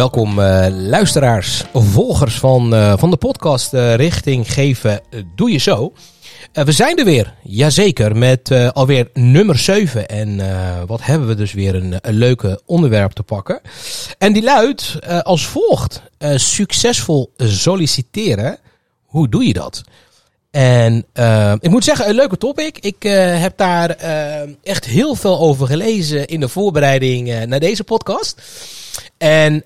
Welkom uh, luisteraars, volgers van, uh, van de podcast uh, Richting Geven Doe Je Zo. We zijn er weer, jazeker, met alweer nummer 7. En wat hebben we dus weer een, een leuke onderwerp te pakken. En die luidt als volgt. succesvol solliciteren, hoe doe je dat? En ik moet zeggen, een leuke topic. Ik heb daar echt heel veel over gelezen in de voorbereiding naar deze podcast. En uh,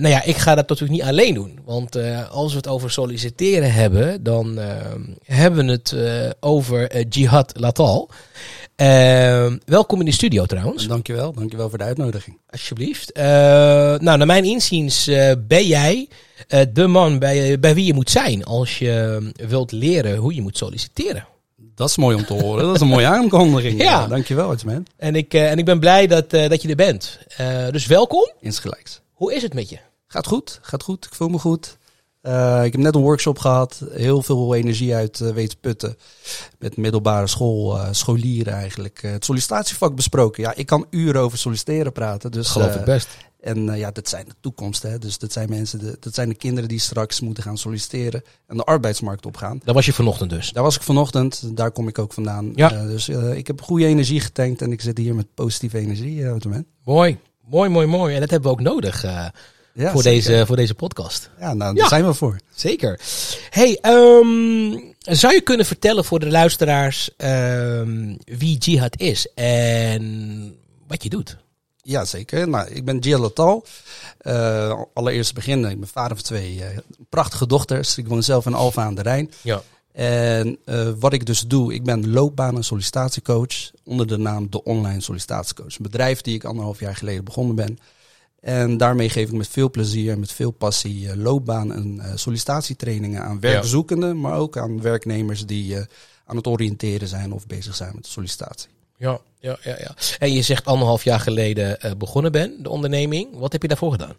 nou ja, ik ga dat natuurlijk niet alleen doen. Want uh, als we het over solliciteren hebben, dan uh, hebben we het over Jihad Latal. welkom in de studio trouwens. Dankjewel, dankjewel voor de uitnodiging. Alsjeblieft. nou, naar mijn inziens ben jij de man bij, bij wie je moet zijn als je wilt leren hoe je moet solliciteren. Dat is mooi om te horen. Dat is een mooie aankondiging. ja. ja dankjewel, man. En ik, uh, en ik ben blij dat, uh, dat je er bent. Uh, dus welkom. Insgelijks. Hoe is het met je? Gaat goed, gaat goed. Ik voel me goed. ik heb net een workshop gehad. Heel veel energie uit weten putten. Met middelbare school, scholieren eigenlijk. het sollicitatievak besproken. Ja, ik kan uren over solliciteren praten. Dus, Geloof ik best. En uh, ja, dat zijn de toekomst. Hè? Dus dat zijn mensen, de, dat zijn de kinderen die straks moeten gaan solliciteren en de arbeidsmarkt opgaan. Daar was je vanochtend dus? Daar was ik vanochtend. Daar kom ik ook vandaan. Ja. Uh, dus uh, ik heb goede energie getankt en ik zit hier met positieve energie op het moment. Mooi, mooi, mooi, mooi. En dat hebben we ook nodig. Ja, voor, deze, voor deze podcast. Ja, nou, daar zijn we voor. Zeker. Hey, um, zou je kunnen vertellen voor de luisteraars um, wie Jihad is en wat je doet? Ja, zeker. Nou, ik ben Gia Latal. Uh, allereerst beginnen. Ik ben vader van twee uh, prachtige dochters. Ik woon zelf in Alfa aan de Rijn. Ja. En uh, wat ik dus doe, ik ben loopbaan- en sollicitatiecoach onder de naam De Online Sollicitatiecoach. Een bedrijf die ik anderhalf jaar geleden begonnen ben. En daarmee geef ik met veel plezier en met veel passie loopbaan- en sollicitatietrainingen aan werkzoekenden, maar ook aan werknemers die aan het oriënteren zijn of bezig zijn met de sollicitatie. Ja, ja, ja, ja. En je zegt anderhalf jaar geleden uh, begonnen ben, de onderneming. Wat heb je daarvoor gedaan?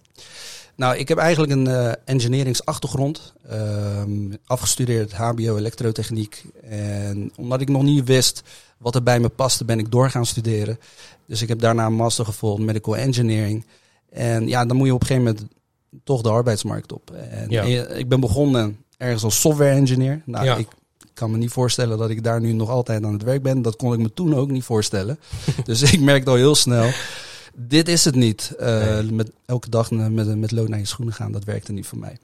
Nou, ik heb eigenlijk een uh, engineeringsachtergrond. Uh, afgestudeerd HBO elektrotechniek. En omdat ik nog niet wist wat er bij me paste, ben ik door gaan studeren. Dus ik heb daarna een master gevolgd, medical engineering. En ja, dan moet je op een gegeven moment toch de arbeidsmarkt op. En ja. ik ben begonnen ergens als software engineer. Nou, ja. ik kan me niet voorstellen dat ik daar nu nog altijd aan het werk ben. Dat kon ik me toen ook niet voorstellen. dus ik merkte al heel snel, dit is het niet. Uh, met elke dag met, met lood naar je schoenen gaan, dat werkte niet voor mij.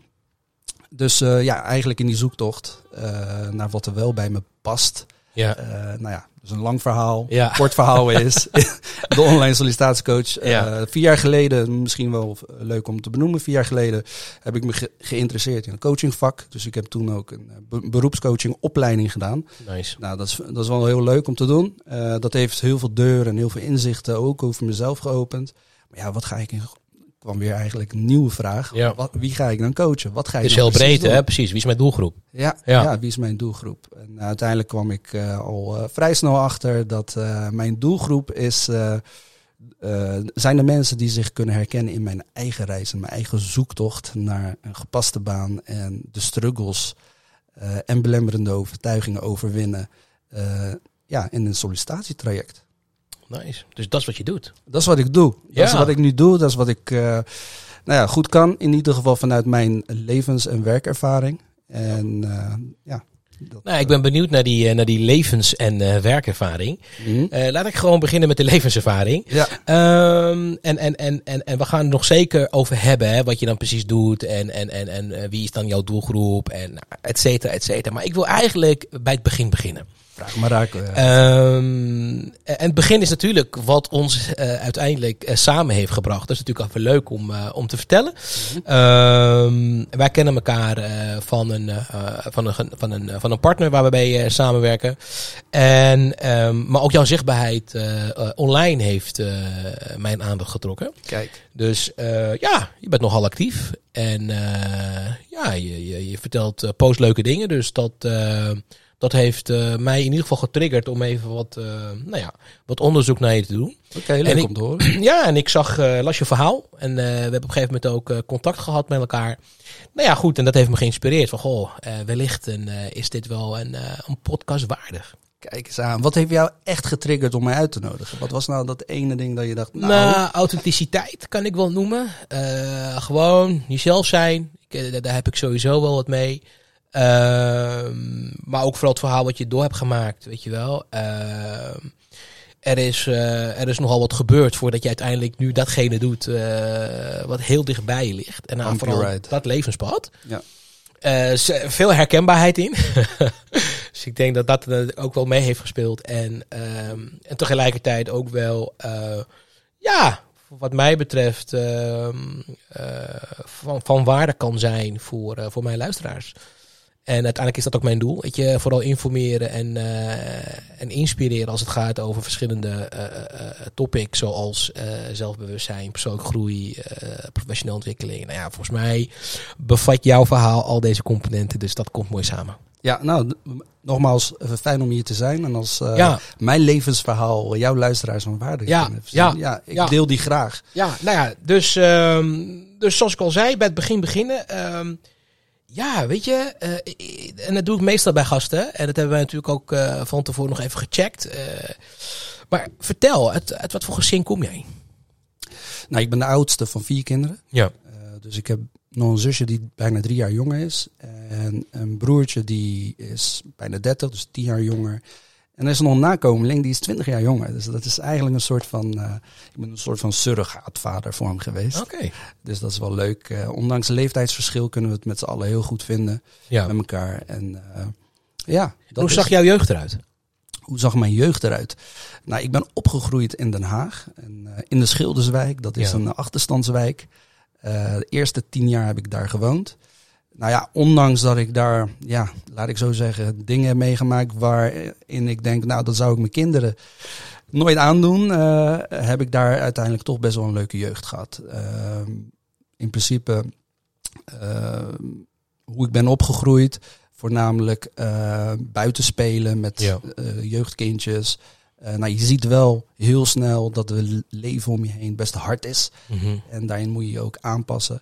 Dus uh, ja, eigenlijk in die zoektocht uh, naar wat er wel bij me past. Ja. nou ja, dus een lang verhaal, ja. kort verhaal is. de online sollicitatiecoach. Uh, vier jaar geleden, misschien wel leuk om te benoemen, vier jaar geleden heb ik me geïnteresseerd in een coachingvak. Dus ik heb toen ook een uh, beroepscoaching opleiding gedaan. Nice. Nou, dat is, dat is wel heel leuk om te doen. Uh, dat heeft heel veel deuren en heel veel inzichten ook over mezelf geopend. Maar ja, wat ga ik in kwam weer eigenlijk een nieuwe vraag. Ja. Wat, wie ga ik dan coachen? Wat ga ik Het is heel breed, hè? Precies. Wie is mijn doelgroep? Ja, ja. wie is mijn doelgroep? En uiteindelijk kwam ik uh, al uh, vrij snel achter dat mijn doelgroep is, zijn de mensen die zich kunnen herkennen in mijn eigen reis en mijn eigen zoektocht naar een gepaste baan en de struggles en belemmerende overtuigingen overwinnen ja, in een sollicitatietraject. Nice. Dus dat is wat je doet. Dat is wat ik doe. Dat is wat ik nu doe. Dat is wat ik uh, nou ja, goed kan. In ieder geval vanuit mijn levens- en werkervaring. En uh, ja. Dat, nou, ik ben benieuwd naar die, uh, naar die levens- en werkervaring. Mm -hmm. laat ik gewoon beginnen met de levenservaring. Ja. Um, en, en, en, en, en we gaan het nog zeker over hebben, hè, wat je dan precies doet. En, en, en, en wie is dan jouw doelgroep, en et cetera, et cetera. Maar ik wil eigenlijk bij het begin beginnen. Vraag maar raak. Um, en het begin is natuurlijk wat ons uh, uiteindelijk uh, samen heeft gebracht. Dat is natuurlijk even leuk om, uh, om te vertellen. Mm -hmm. um, wij kennen elkaar van, een, van, een, van, een, van een partner waar we bij samenwerken. En, um, maar ook jouw zichtbaarheid online heeft mijn aandacht getrokken. Kijk. Dus ja, je bent nogal actief. En ja, je, je, je vertelt post leuke dingen. Dus dat Dat heeft eh, mij in ieder geval getriggerd om even wat, eh, nou ja, wat onderzoek naar je te doen. Oké, leuk ik- om te horen. ja, en ik zag, eh, las je verhaal. En we hebben op een gegeven moment ook contact gehad met elkaar. Nou ja, goed. En dat heeft me geïnspireerd. Van, goh, wellicht eh, is dit wel een, een podcast waardig. Kijk eens aan. Wat heeft jou echt getriggerd om mij uit te nodigen? Wat was nou dat ene ding dat je dacht, nou, Nou, authenticiteit kan ik wel noemen. Gewoon jezelf zijn. Ik, daar heb ik sowieso wel wat mee. Ehm, maar ook vooral het verhaal wat je door hebt gemaakt, weet je wel. Ehm, er, is, eh, er is nogal wat gebeurd voordat je uiteindelijk nu datgene doet eh, wat heel dichtbij je ligt. En nou, vooral dat levenspad. Ja. Eh, veel herkenbaarheid in. dus ik denk dat dat ook wel mee heeft gespeeld. En, ehm, en tegelijkertijd ook wel, ja, wat mij betreft, van, van waarde kan zijn voor, voor mijn luisteraars. En uiteindelijk is dat ook mijn doel. Weet je, vooral informeren en, eh, en inspireren als het gaat over verschillende eh, eh, topics. Zoals zelfbewustzijn, persoonlijke groei, professionele ontwikkeling. Nou ja, volgens mij bevat jouw verhaal al deze componenten. Dus dat komt mooi samen. Ja, nou, nogmaals, fijn om hier te zijn. En als Ja. mijn levensverhaal jouw luisteraars van waarde Ja, ja, ja, ik ja. deel die graag. Ja, nou ja, dus, ehm, dus zoals ik al zei, bij het begin beginnen. ehm, ja, weet je, eh, en dat doe ik meestal bij gasten. En dat hebben wij natuurlijk ook eh, van tevoren nog even gecheckt. eh. maar vertel, uit, uit wat voor gezin kom jij? Nou, ik ben de oudste van vier kinderen. Ja. Eh, dus ik heb nog een zusje die bijna drie jaar jonger is. En een broertje die is bijna 30, dus tien jaar jonger. En er is nog een nakomeling, die is 20 jaar jonger. Dus dat is eigenlijk een soort van, eh, ik ben een soort van surrogaatvader voor hem geweest. Oké. Dus dat is wel leuk. Eh, ondanks het leeftijdsverschil kunnen we het met z'n allen heel goed vinden Ja. met elkaar. En eh, ja, dat Hoe is- zag jouw jeugd eruit? hoe zag mijn jeugd eruit? Nou, ik ben opgegroeid in Den Haag, en, in de Schilderswijk. Dat is Ja. een achterstandswijk. De eerste tien jaar heb ik daar gewoond. Nou ja, ondanks dat ik daar, ja, laat ik zo zeggen, dingen heb meegemaakt waarin ik denk, nou, dat zou ik mijn kinderen nooit aandoen, eh, heb ik daar uiteindelijk toch best wel een leuke jeugd gehad. Ehm, in principe, ehm, hoe ik ben opgegroeid, voornamelijk eh buiten spelen met Ja. eh, jeugdkindjes. Eh, nou, je ziet wel heel snel dat het leven om je heen best hard is. En daarin moet je je ook aanpassen.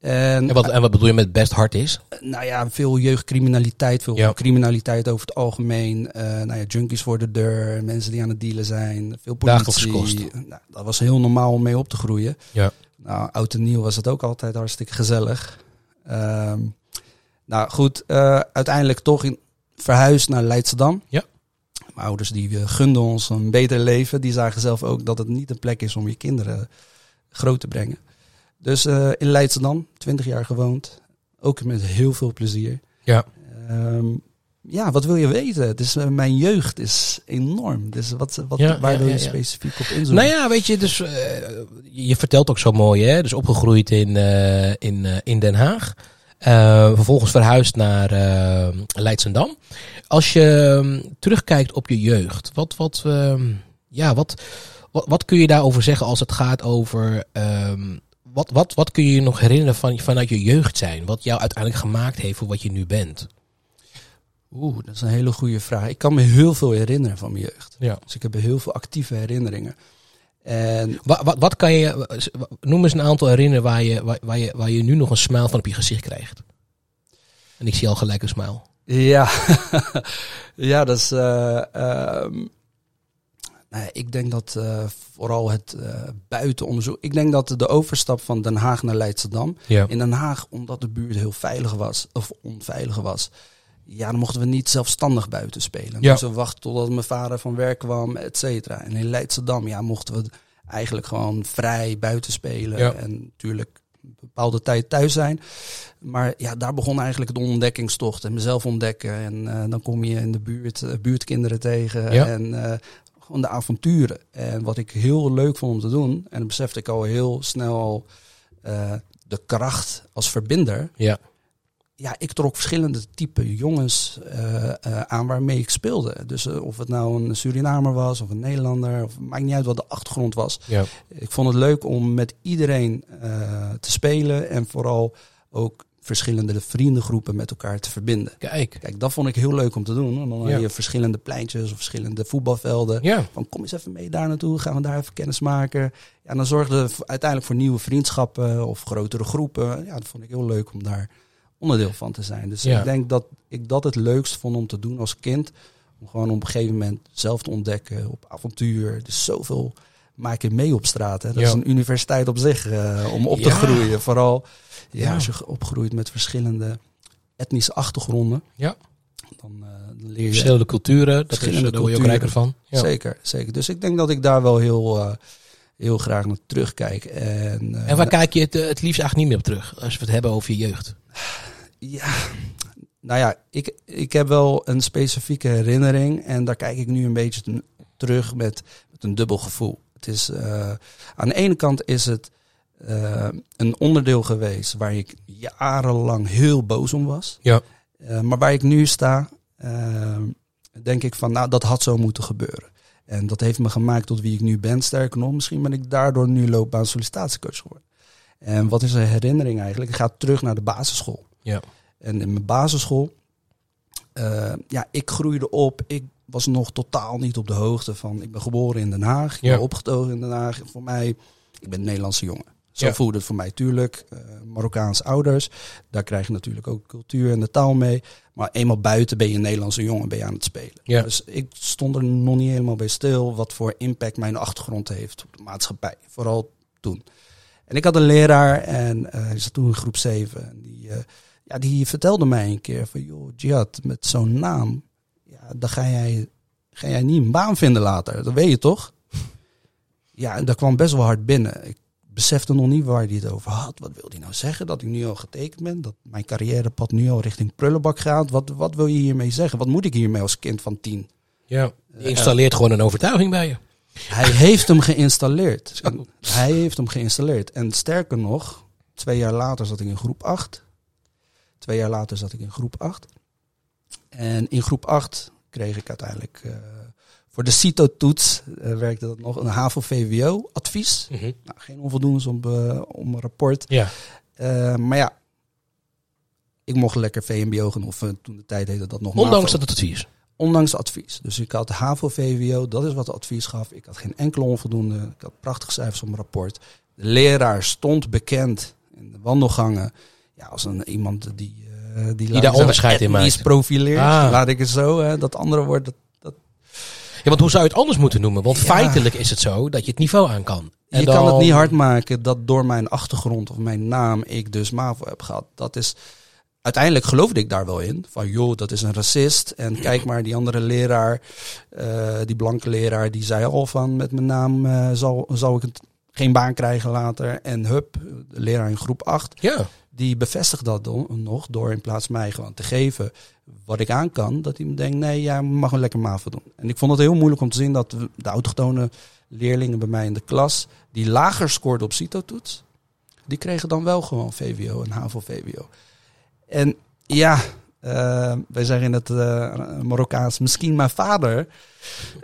En, En, wat, en wat bedoel je met best hard is? nou ja, veel jeugdcriminaliteit, veel Ja. criminaliteit over het algemeen. Eh, nou ja, junkies voor de deur, mensen die aan het dealen zijn, veel politie. kost. Nou, dat was heel normaal om mee op te groeien. Ja. Nou, oud en nieuw was het ook altijd hartstikke gezellig. Ehm, nou goed, eh, uiteindelijk toch in, verhuisd naar Leidschendam. Ja. Mijn ouders die eh, gunden ons een beter leven. Die zagen zelf ook dat het niet een plek is om je kinderen groot te brengen. Dus eh, in Leidschendam, 20 jaar gewoond. Ook met heel veel plezier. Ja. Ehm, ja, wat wil je weten? Is, eh, mijn jeugd is enorm. Dus wat, wat, Ja, waar ja, wil je ja, specifiek op inzoomen? Nou ja, weet je, dus eh, je vertelt ook zo mooi, hè? Dus opgegroeid in, in, in Den Haag. Eh, vervolgens verhuisd naar Leidsendam. Als je ehm, terugkijkt op je jeugd, wat, wat, ehm, ja, wat, wat, wat kun je daarover zeggen als het gaat over. ehm, wat, wat, wat kun je je nog herinneren van, vanuit je jeugd zijn? Wat jou uiteindelijk gemaakt heeft voor wat je nu bent? Oeh, dat is een hele goede vraag. Ik kan me heel veel herinneren van mijn jeugd. Ja. Dus ik heb heel veel actieve herinneringen. En Wat, wat, wat kan je, noem eens een aantal herinneren waar je, waar, waar, je, waar je nu nog een smile van op je gezicht krijgt. En ik zie al gelijk een smile. ja, ja dat is. eh, ehm, nou ja, ik denk dat eh, vooral het eh, buitenonderzoek. Ik denk dat de overstap van Den Haag naar Leidschendam. Ja. In Den Haag, omdat de buurt heel veilig was, of onveilig was. Ja, dan mochten we niet zelfstandig buiten spelen. Ja. Dus we wachten totdat mijn vader van werk kwam, et cetera. En in Leidschendam, ja, mochten we eigenlijk gewoon vrij buiten spelen. Ja. En natuurlijk een bepaalde tijd thuis zijn. Maar ja, daar begon eigenlijk de ontdekkingstocht en mezelf ontdekken. En eh, dan kom je in de buurt buurtkinderen tegen. Ja. En eh, gewoon de avonturen. En wat ik heel leuk vond om te doen, en dat besefte ik al heel snel eh, de kracht als verbinder. Ja. Ja, ik trok verschillende type jongens eh, eh, aan waarmee ik speelde. Dus of het nou een Surinamer was of een Nederlander, of maakt niet uit wat de achtergrond was. Ja. Ik vond het leuk om met iedereen te spelen en vooral ook verschillende vriendengroepen met elkaar te verbinden. Kijk. Kijk, dat vond ik heel leuk om te doen. En dan Ja. had je verschillende pleintjes of verschillende voetbalvelden. Ja. Van kom eens even mee daar naartoe, gaan we daar even kennis maken. Ja, en dan zorgde het uiteindelijk voor nieuwe vriendschappen of grotere groepen. Ja, dat vond ik heel leuk om daar onderdeel van te zijn. Dus Ja. ik denk dat ik dat het leukst vond om te doen als kind. Om gewoon op een gegeven moment zelf te ontdekken, op avontuur. Is zoveel maak je mee op straat. Hè. Dat Ja. is een universiteit op zich eh, om op te Ja. groeien. Vooral ja, Ja. als je opgroeit met verschillende etnische achtergronden. Ja. Dan, eh, dan leer je Verschillende culturen, dat is, Verschillende daar word je ook culturen. rijker van. Ja. Zeker, zeker. Dus ik denk dat ik daar wel heel, eh, heel graag naar terugkijk. En, eh, En waar kijk je het, het liefst eigenlijk niet meer op terug? Als we het hebben over je jeugd. Ja, nou ja, ik, ik heb wel een specifieke herinnering. En daar kijk ik nu een beetje terug met, met een dubbel gevoel. Het is, eh, aan de ene kant is het eh, een onderdeel geweest waar ik jarenlang heel boos om was. Ja. Eh, maar waar ik nu sta, denk ik van, nou, dat had zo moeten gebeuren. En dat heeft me gemaakt tot wie ik nu ben. Sterker nog, misschien ben ik daardoor nu loopbaan sollicitatiecoach geworden. En wat is een herinnering eigenlijk? Ik ga terug naar de basisschool. Ja. En in mijn basisschool, ja, ik groeide op. Ik was nog totaal niet op de hoogte van. Ik ben geboren in Den Haag. Ik Ja. ben opgetogen in Den Haag. Voor mij, ik ben een Nederlandse jongen. Zo Ja. voelde het voor mij, tuurlijk. Eh Marokkaanse ouders. Daar krijg je natuurlijk ook cultuur en de taal mee. Maar eenmaal buiten ben je een Nederlandse jongen, ben je aan het spelen. Ja. Dus ik stond er nog niet helemaal bij stil wat voor impact mijn achtergrond heeft op de maatschappij. Vooral toen. En ik had een leraar en eh hij zat toen in groep 7. En die, eh, ja, die vertelde mij een keer van, joh, Jihad, met zo'n naam, dan ga jij, ga jij niet een baan vinden later. Dat weet je toch? Ja, en dat kwam best wel hard binnen. Ik besefte nog niet waar hij het over had. Wat wil hij nou zeggen? Dat ik nu al getekend ben? Dat mijn carrièrepad nu al richting prullenbak gaat? Wat, wat wil je hiermee zeggen? Wat moet ik hiermee als kind van tien? Ja. Je installeert gewoon een overtuiging bij je. Hij heeft hem geïnstalleerd. Hij heeft hem geïnstalleerd. En sterker nog, twee jaar later zat ik in groep 8. Twee jaar later zat ik in groep 8. En in groep 8 kreeg ik uiteindelijk eh, voor de CITO-toets, eh, werkte dat nog, een HAVO-VWO-advies. Nou, geen onvoldoende om, eh, om een rapport. Ja. Maar ja, ik mocht lekker VMBO gaan, of toen de tijd heette dat nog Ondanks dat het advies. Ondanks advies. Dus ik had HAVO, VWO, dat is wat het advies gaf. Ik had geen enkele onvoldoende. Ik had prachtige cijfers op mijn rapport. De leraar stond bekend in de wandelgangen. Ja, als een, iemand die... eh, die, ik daar onderscheid in maakt. profileert. Ah. Laat ik het zo. Hè, dat andere woord, dat, dat, Ja, want hoe zou je het anders moeten noemen? Want Ja. feitelijk is het zo dat je het niveau aan kan. En je kan het niet hard maken dat door mijn achtergrond of mijn naam ik dus MAVO heb gehad. Dat is... Uiteindelijk geloofde ik daar wel in. Van joh, dat is een racist. En kijk maar, die andere leraar, eh, die blanke leraar, die zei al van met mijn naam eh, zal, zal ik het geen baan krijgen later. En hup, leraar in groep 8, Ja. Die bevestigt dat nog door in plaats mij gewoon te geven wat ik aan kan. Dat hij me denkt, nee, jij mag wel lekker MAVO doen. En ik vond het heel moeilijk om te zien dat de autochtone leerlingen bij mij in de klas, die lager scoorden op CITO-toets, die kregen dan wel gewoon VWO en HAVO-VWO. En ja, eh, wij zeggen in het eh, Marokkaans, misschien mijn vader,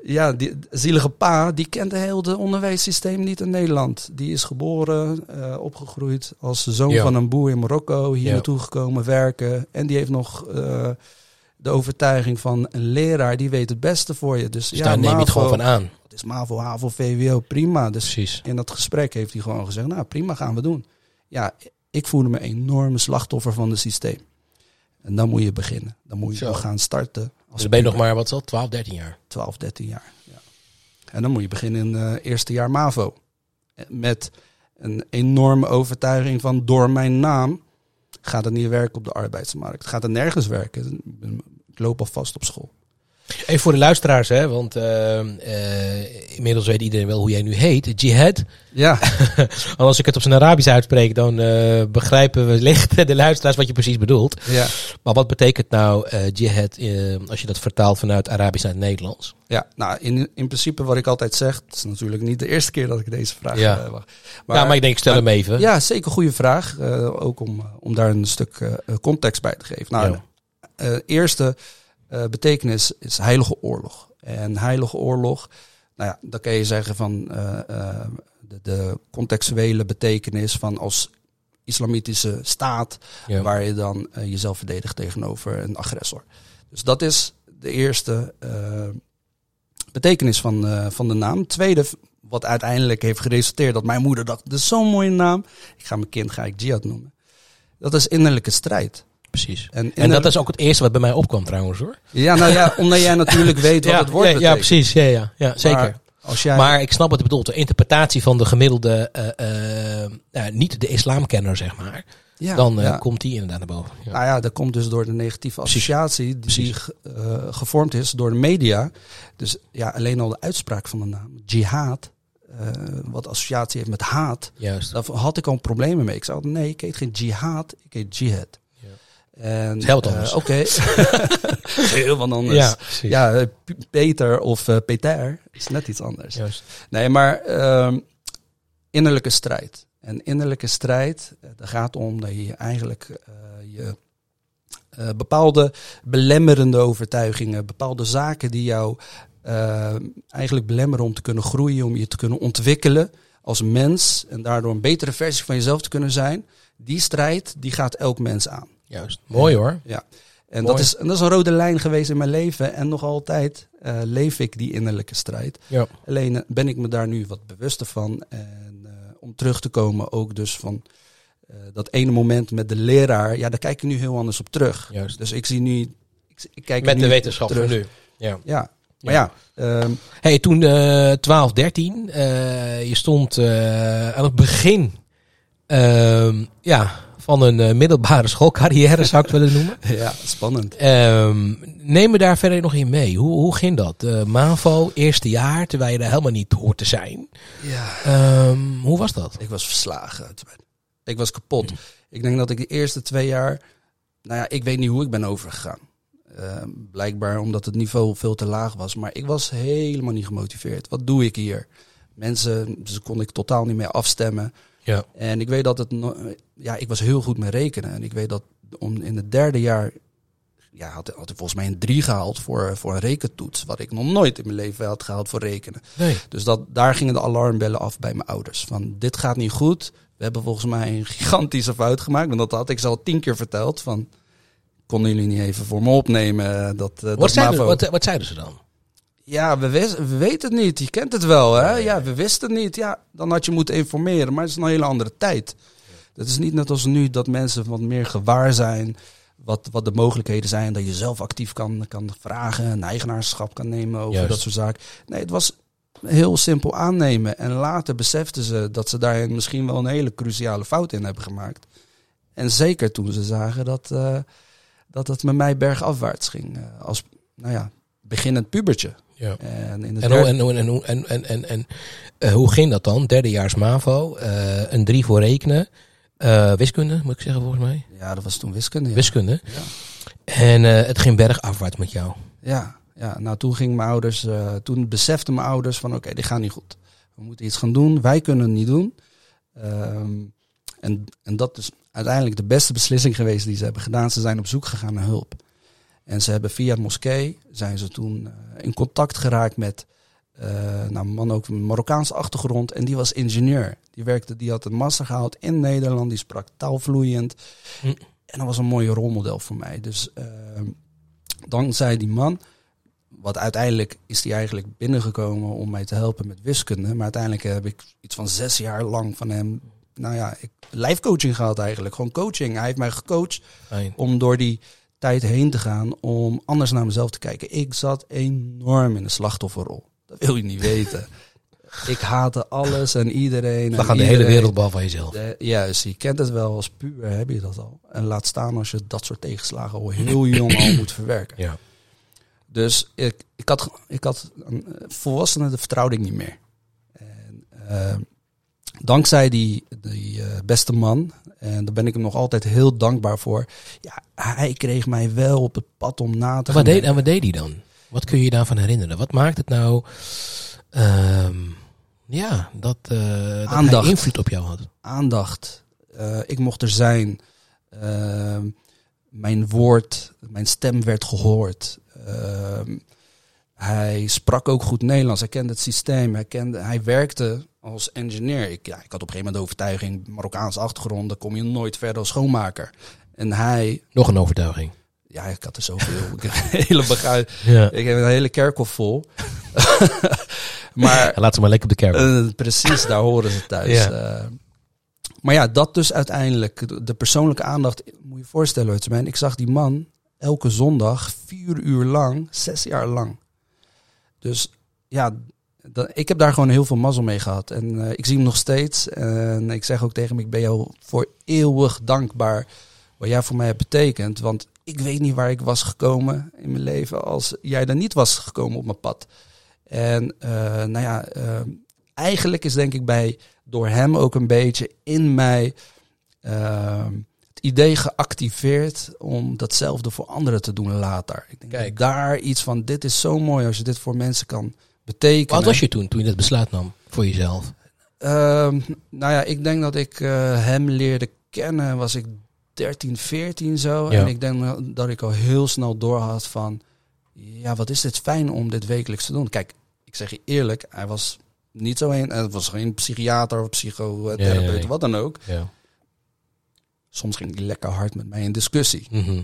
ja, die zielige pa, die kent het hele onderwijssysteem niet in Nederland. Die is geboren, eh, opgegroeid als zoon Ja. van een boer in Marokko, hier Ja. naartoe gekomen werken. En die heeft nog de overtuiging van een leraar, die weet het beste voor je. Dus, Dus ja, daar neem je het gewoon van aan. Het is MAVO, HAVO, VWO, prima. Dus Precies. in dat gesprek heeft hij gewoon gezegd, nou prima, gaan we doen. Ja, ik voelde me een enorme slachtoffer van het systeem. En dan moet je beginnen. Dan moet je Zo. gaan starten. Als Dus dan ben je nog maar, wat zal het, 12, 13 jaar. 12, 13 jaar. Ja. En dan moet je beginnen in het eerste jaar MAVO. Met een enorme overtuiging van door mijn naam gaat het niet werken op de arbeidsmarkt. Gaat het nergens werken. Ik loop al vast op school. Even voor de luisteraars, hè, want eh, eh, inmiddels weet iedereen wel hoe jij nu heet. Jihad. Ja, als ik het op zijn Arabisch uitspreek, dan eh, begrijpen we licht de luisteraars wat je precies bedoelt. ja. Maar wat betekent nou jihad als je dat vertaalt vanuit Arabisch naar het Nederlands? Ja, nou in, in principe wat ik altijd zeg, het is natuurlijk niet de eerste keer dat ik deze vraag Ja. mag. ja, maar ik denk, ik stel hem even. Ja, zeker goede vraag. Ook om, om daar een stuk context bij te geven. Nou, Ja. eerste betekenis is heilige oorlog. En heilige oorlog, nou ja, dan kan je zeggen van eh, eh, de, de contextuele betekenis van als islamitische staat, Ja. waar je dan eh, jezelf verdedigt tegenover een agressor. Dus dat is de eerste eh, betekenis van, eh, van de naam. Tweede, wat uiteindelijk heeft geresulteerd dat mijn moeder dacht, dit is zo'n mooie naam. Ik ga mijn kind ga ik Jihad noemen. Dat is innerlijke strijd. Precies. En, En dat is ook het eerste wat bij mij opkwam trouwens hoor. Ja, nou ja, omdat jij natuurlijk weet wat ja, het woord ja, betekent. ja, precies. Ja, ja, ja zeker. Maar als jij... Maar ik snap wat je bedoelt. De interpretatie van de gemiddelde, eh, eh, nou, niet de islamkenner zeg maar. ja, dan eh, ja. komt die inderdaad naar boven. Ja. Nou ja, dat komt dus door de negatieve associatie die Precies. gevormd is door de media. Dus ja, alleen al de uitspraak van de naam, jihad, wat associatie heeft met haat, Juist. daar had ik al problemen mee. Ik zei nee, ik heet geen jihad, ik heet jihad. En, heel eh, anders. Oké, heel wat anders. Ja, precies. eh, Peter of eh, Peter is net iets anders. Juist. Nee, maar ehm, innerlijke strijd. En innerlijke strijd, daar gaat om dat je eigenlijk je bepaalde belemmerende overtuigingen, bepaalde zaken die jou eigenlijk belemmeren om te kunnen groeien, om je te kunnen ontwikkelen als mens en daardoor een betere versie van jezelf te kunnen zijn. Die strijd, die gaat elk mens aan. Juist. Mooi hoor. Ja. En Mooi. dat, is, en dat is een rode lijn geweest in mijn leven. En nog altijd eh, leef ik die innerlijke strijd. Ja. Alleen eh, ben ik me daar nu wat bewuster van. En eh, om terug te komen ook dus van dat ene moment met de leraar. Ja, daar kijk ik nu heel anders op terug. Juist. Dus ik zie nu... Ik, ik kijk Met nu de wetenschap terug. van nu. Ja. Ja, maar ja. ehm, Hey, toen eh 12, 13, eh, je stond aan het begin ehm, ja, van een eh, middelbare schoolcarrière, zou ik het willen noemen. ja, spannend. Ehm, neem me daar verder nog in mee. Hoe, hoe ging dat? Eh, MAVO, eerste jaar, terwijl je er helemaal niet hoort te zijn. Ja, Ehm, hoe was dat? ik was verslagen. Ik was kapot. Ik denk dat ik de eerste twee jaar... Nou ja, ik weet niet hoe ik ben overgegaan. Ehm, blijkbaar omdat het niveau veel te laag was. Maar ik was helemaal niet gemotiveerd. Wat doe ik hier? Mensen, dus kon ik totaal niet meer afstemmen. Ja. En ik weet dat het... Ja, ik was heel goed met rekenen. En ik weet dat om in het derde jaar... Ja, had, had ik volgens mij een drie gehaald voor, voor een rekentoets. Wat ik nog nooit in mijn leven had gehaald voor rekenen. Nee. Dus dat, daar gingen de alarmbellen af bij mijn ouders. Van dit gaat niet goed. We hebben volgens mij een gigantische fout gemaakt. Want dat had ik ze al tien keer verteld. Van konden jullie niet even voor me opnemen? Dat, eh, Wat, dat zeiden, MAVO- wat, wat zeiden ze dan? Ja, we, wis- we weten het niet. Je kent het wel, hè? Ja, we wisten het niet. Ja, dan had je moeten informeren. Maar het is een hele andere tijd. Het is niet net als nu dat mensen wat meer gewaar zijn. Wat, wat de mogelijkheden zijn. Dat je zelf actief kan, kan vragen. Een eigenaarschap kan nemen over Juist. dat soort zaken. Nee, het was heel simpel aannemen. En later beseften ze dat ze daar misschien wel een hele cruciale fout in hebben gemaakt. En zeker toen ze zagen dat, eh, dat het met mij bergafwaarts ging. eh, als, nou ja, beginnend pubertje. Ja. En, in de En, hoe- en, hoe- en, hoe- en, en, en, en eh, hoe ging dat dan? Derdejaars MAVO, eh, een drie voor rekenen, eh, wiskunde moet ik zeggen volgens mij. Ja, dat was toen wiskunde. Ja, Wiskunde. Ja. En het ging bergafwaarts met jou. ja, ja. nou toen gingen mijn ouders, toen beseften mijn ouders van oké, dit gaat niet goed. We moeten iets gaan doen, wij kunnen het niet doen. Ehm, en, en dat is uiteindelijk de beste beslissing geweest die ze hebben gedaan. Ze zijn op zoek gegaan naar hulp. En ze hebben via het moskee, zijn ze toen eh, in contact geraakt met eh nou, een man ook een Marokkaanse achtergrond. En die was ingenieur. Die, werkte, die had een master gehaald in Nederland. Die sprak taalvloeiend. Hm. En dat was een mooie rolmodel voor mij. Dus ehm, dankzij die man, wat uiteindelijk is die eigenlijk binnengekomen om mij te helpen met wiskunde. Maar uiteindelijk heb ik iets van zes jaar lang van hem, nou ja, ik, life coaching gehad eigenlijk. Gewoon coaching. Hij heeft mij gecoacht Fijn. om door die tijd heen te gaan om anders naar mezelf te kijken. Ik zat enorm in de slachtofferrol. Dat wil je niet weten. Ik haatte alles en iedereen. Dan gaat de hele wereld behalve jezelf. De, juist, je kent het wel als puber, heb je dat al. En laat staan als je dat soort tegenslagen al heel jong al moet verwerken. Ja. Dus ik, ik had, ik had een eh, volwassenen, de vertrouwde ik niet meer. En, eh, dankzij die, die eh, beste man, en daar ben ik hem nog altijd heel dankbaar voor. Ja, hij kreeg mij wel op het pad om na te Wat gaan deed, en wat deed hij dan? Wat kun je je daarvan herinneren? Wat maakt het nou... ehm, ja, dat, eh dat hij Aandacht. invloed op jou had. aandacht. Eh, ik mocht er zijn. Ehm, mijn woord, mijn stem werd gehoord. Hij sprak ook goed Nederlands. Hij kende het systeem. Hij, kende, hij werkte als engineer. Ik, ja, ik had op een gegeven moment de overtuiging, Marokkaanse achtergrond, dan kom je nooit verder als schoonmaker. En hij, Nog een overtuiging. ja, ik had er zoveel. ik heb een hele Ja. Ik heb een hele kerkhof vol. maar Laat ze maar lekker op de kerk. eh, precies, daar horen ze thuis. Ja. Eh, maar ja, dat dus uiteindelijk. de- persoonlijke aandacht, moet je je voorstellen, Hurtsman. Ik zag die man elke zondag vier uur lang, zes jaar lang. Dus ja, ik heb daar gewoon heel veel mazzel mee gehad. En eh, ik zie hem nog steeds. En ik zeg ook tegen hem, ik ben jou voor eeuwig dankbaar wat jij voor mij hebt betekend. Want ik weet niet waar ik was gekomen in mijn leven als jij er niet was gekomen op mijn pad. En eh, nou ja, eh, eigenlijk is denk ik bij door hem ook een beetje in mij eh, het idee geactiveerd om datzelfde voor anderen te doen later. Ik denk Kijk. daar iets van, dit is zo mooi als je dit voor mensen kan betekenen. Wat was je toen, toen je dat besluit nam voor jezelf? Ehm, nou ja, ik denk dat ik eh, hem leerde kennen, was ik 13, 14 zo. Ja. En ik denk dat ik al heel snel door had van, ja, wat is dit fijn om dit wekelijks te doen. Kijk, ik zeg je eerlijk, hij was niet zo een, het was geen psychiater of psychotherapeut, Ja, ja, ja. wat dan ook. Soms ging hij lekker hard met mij in discussie. Mhm.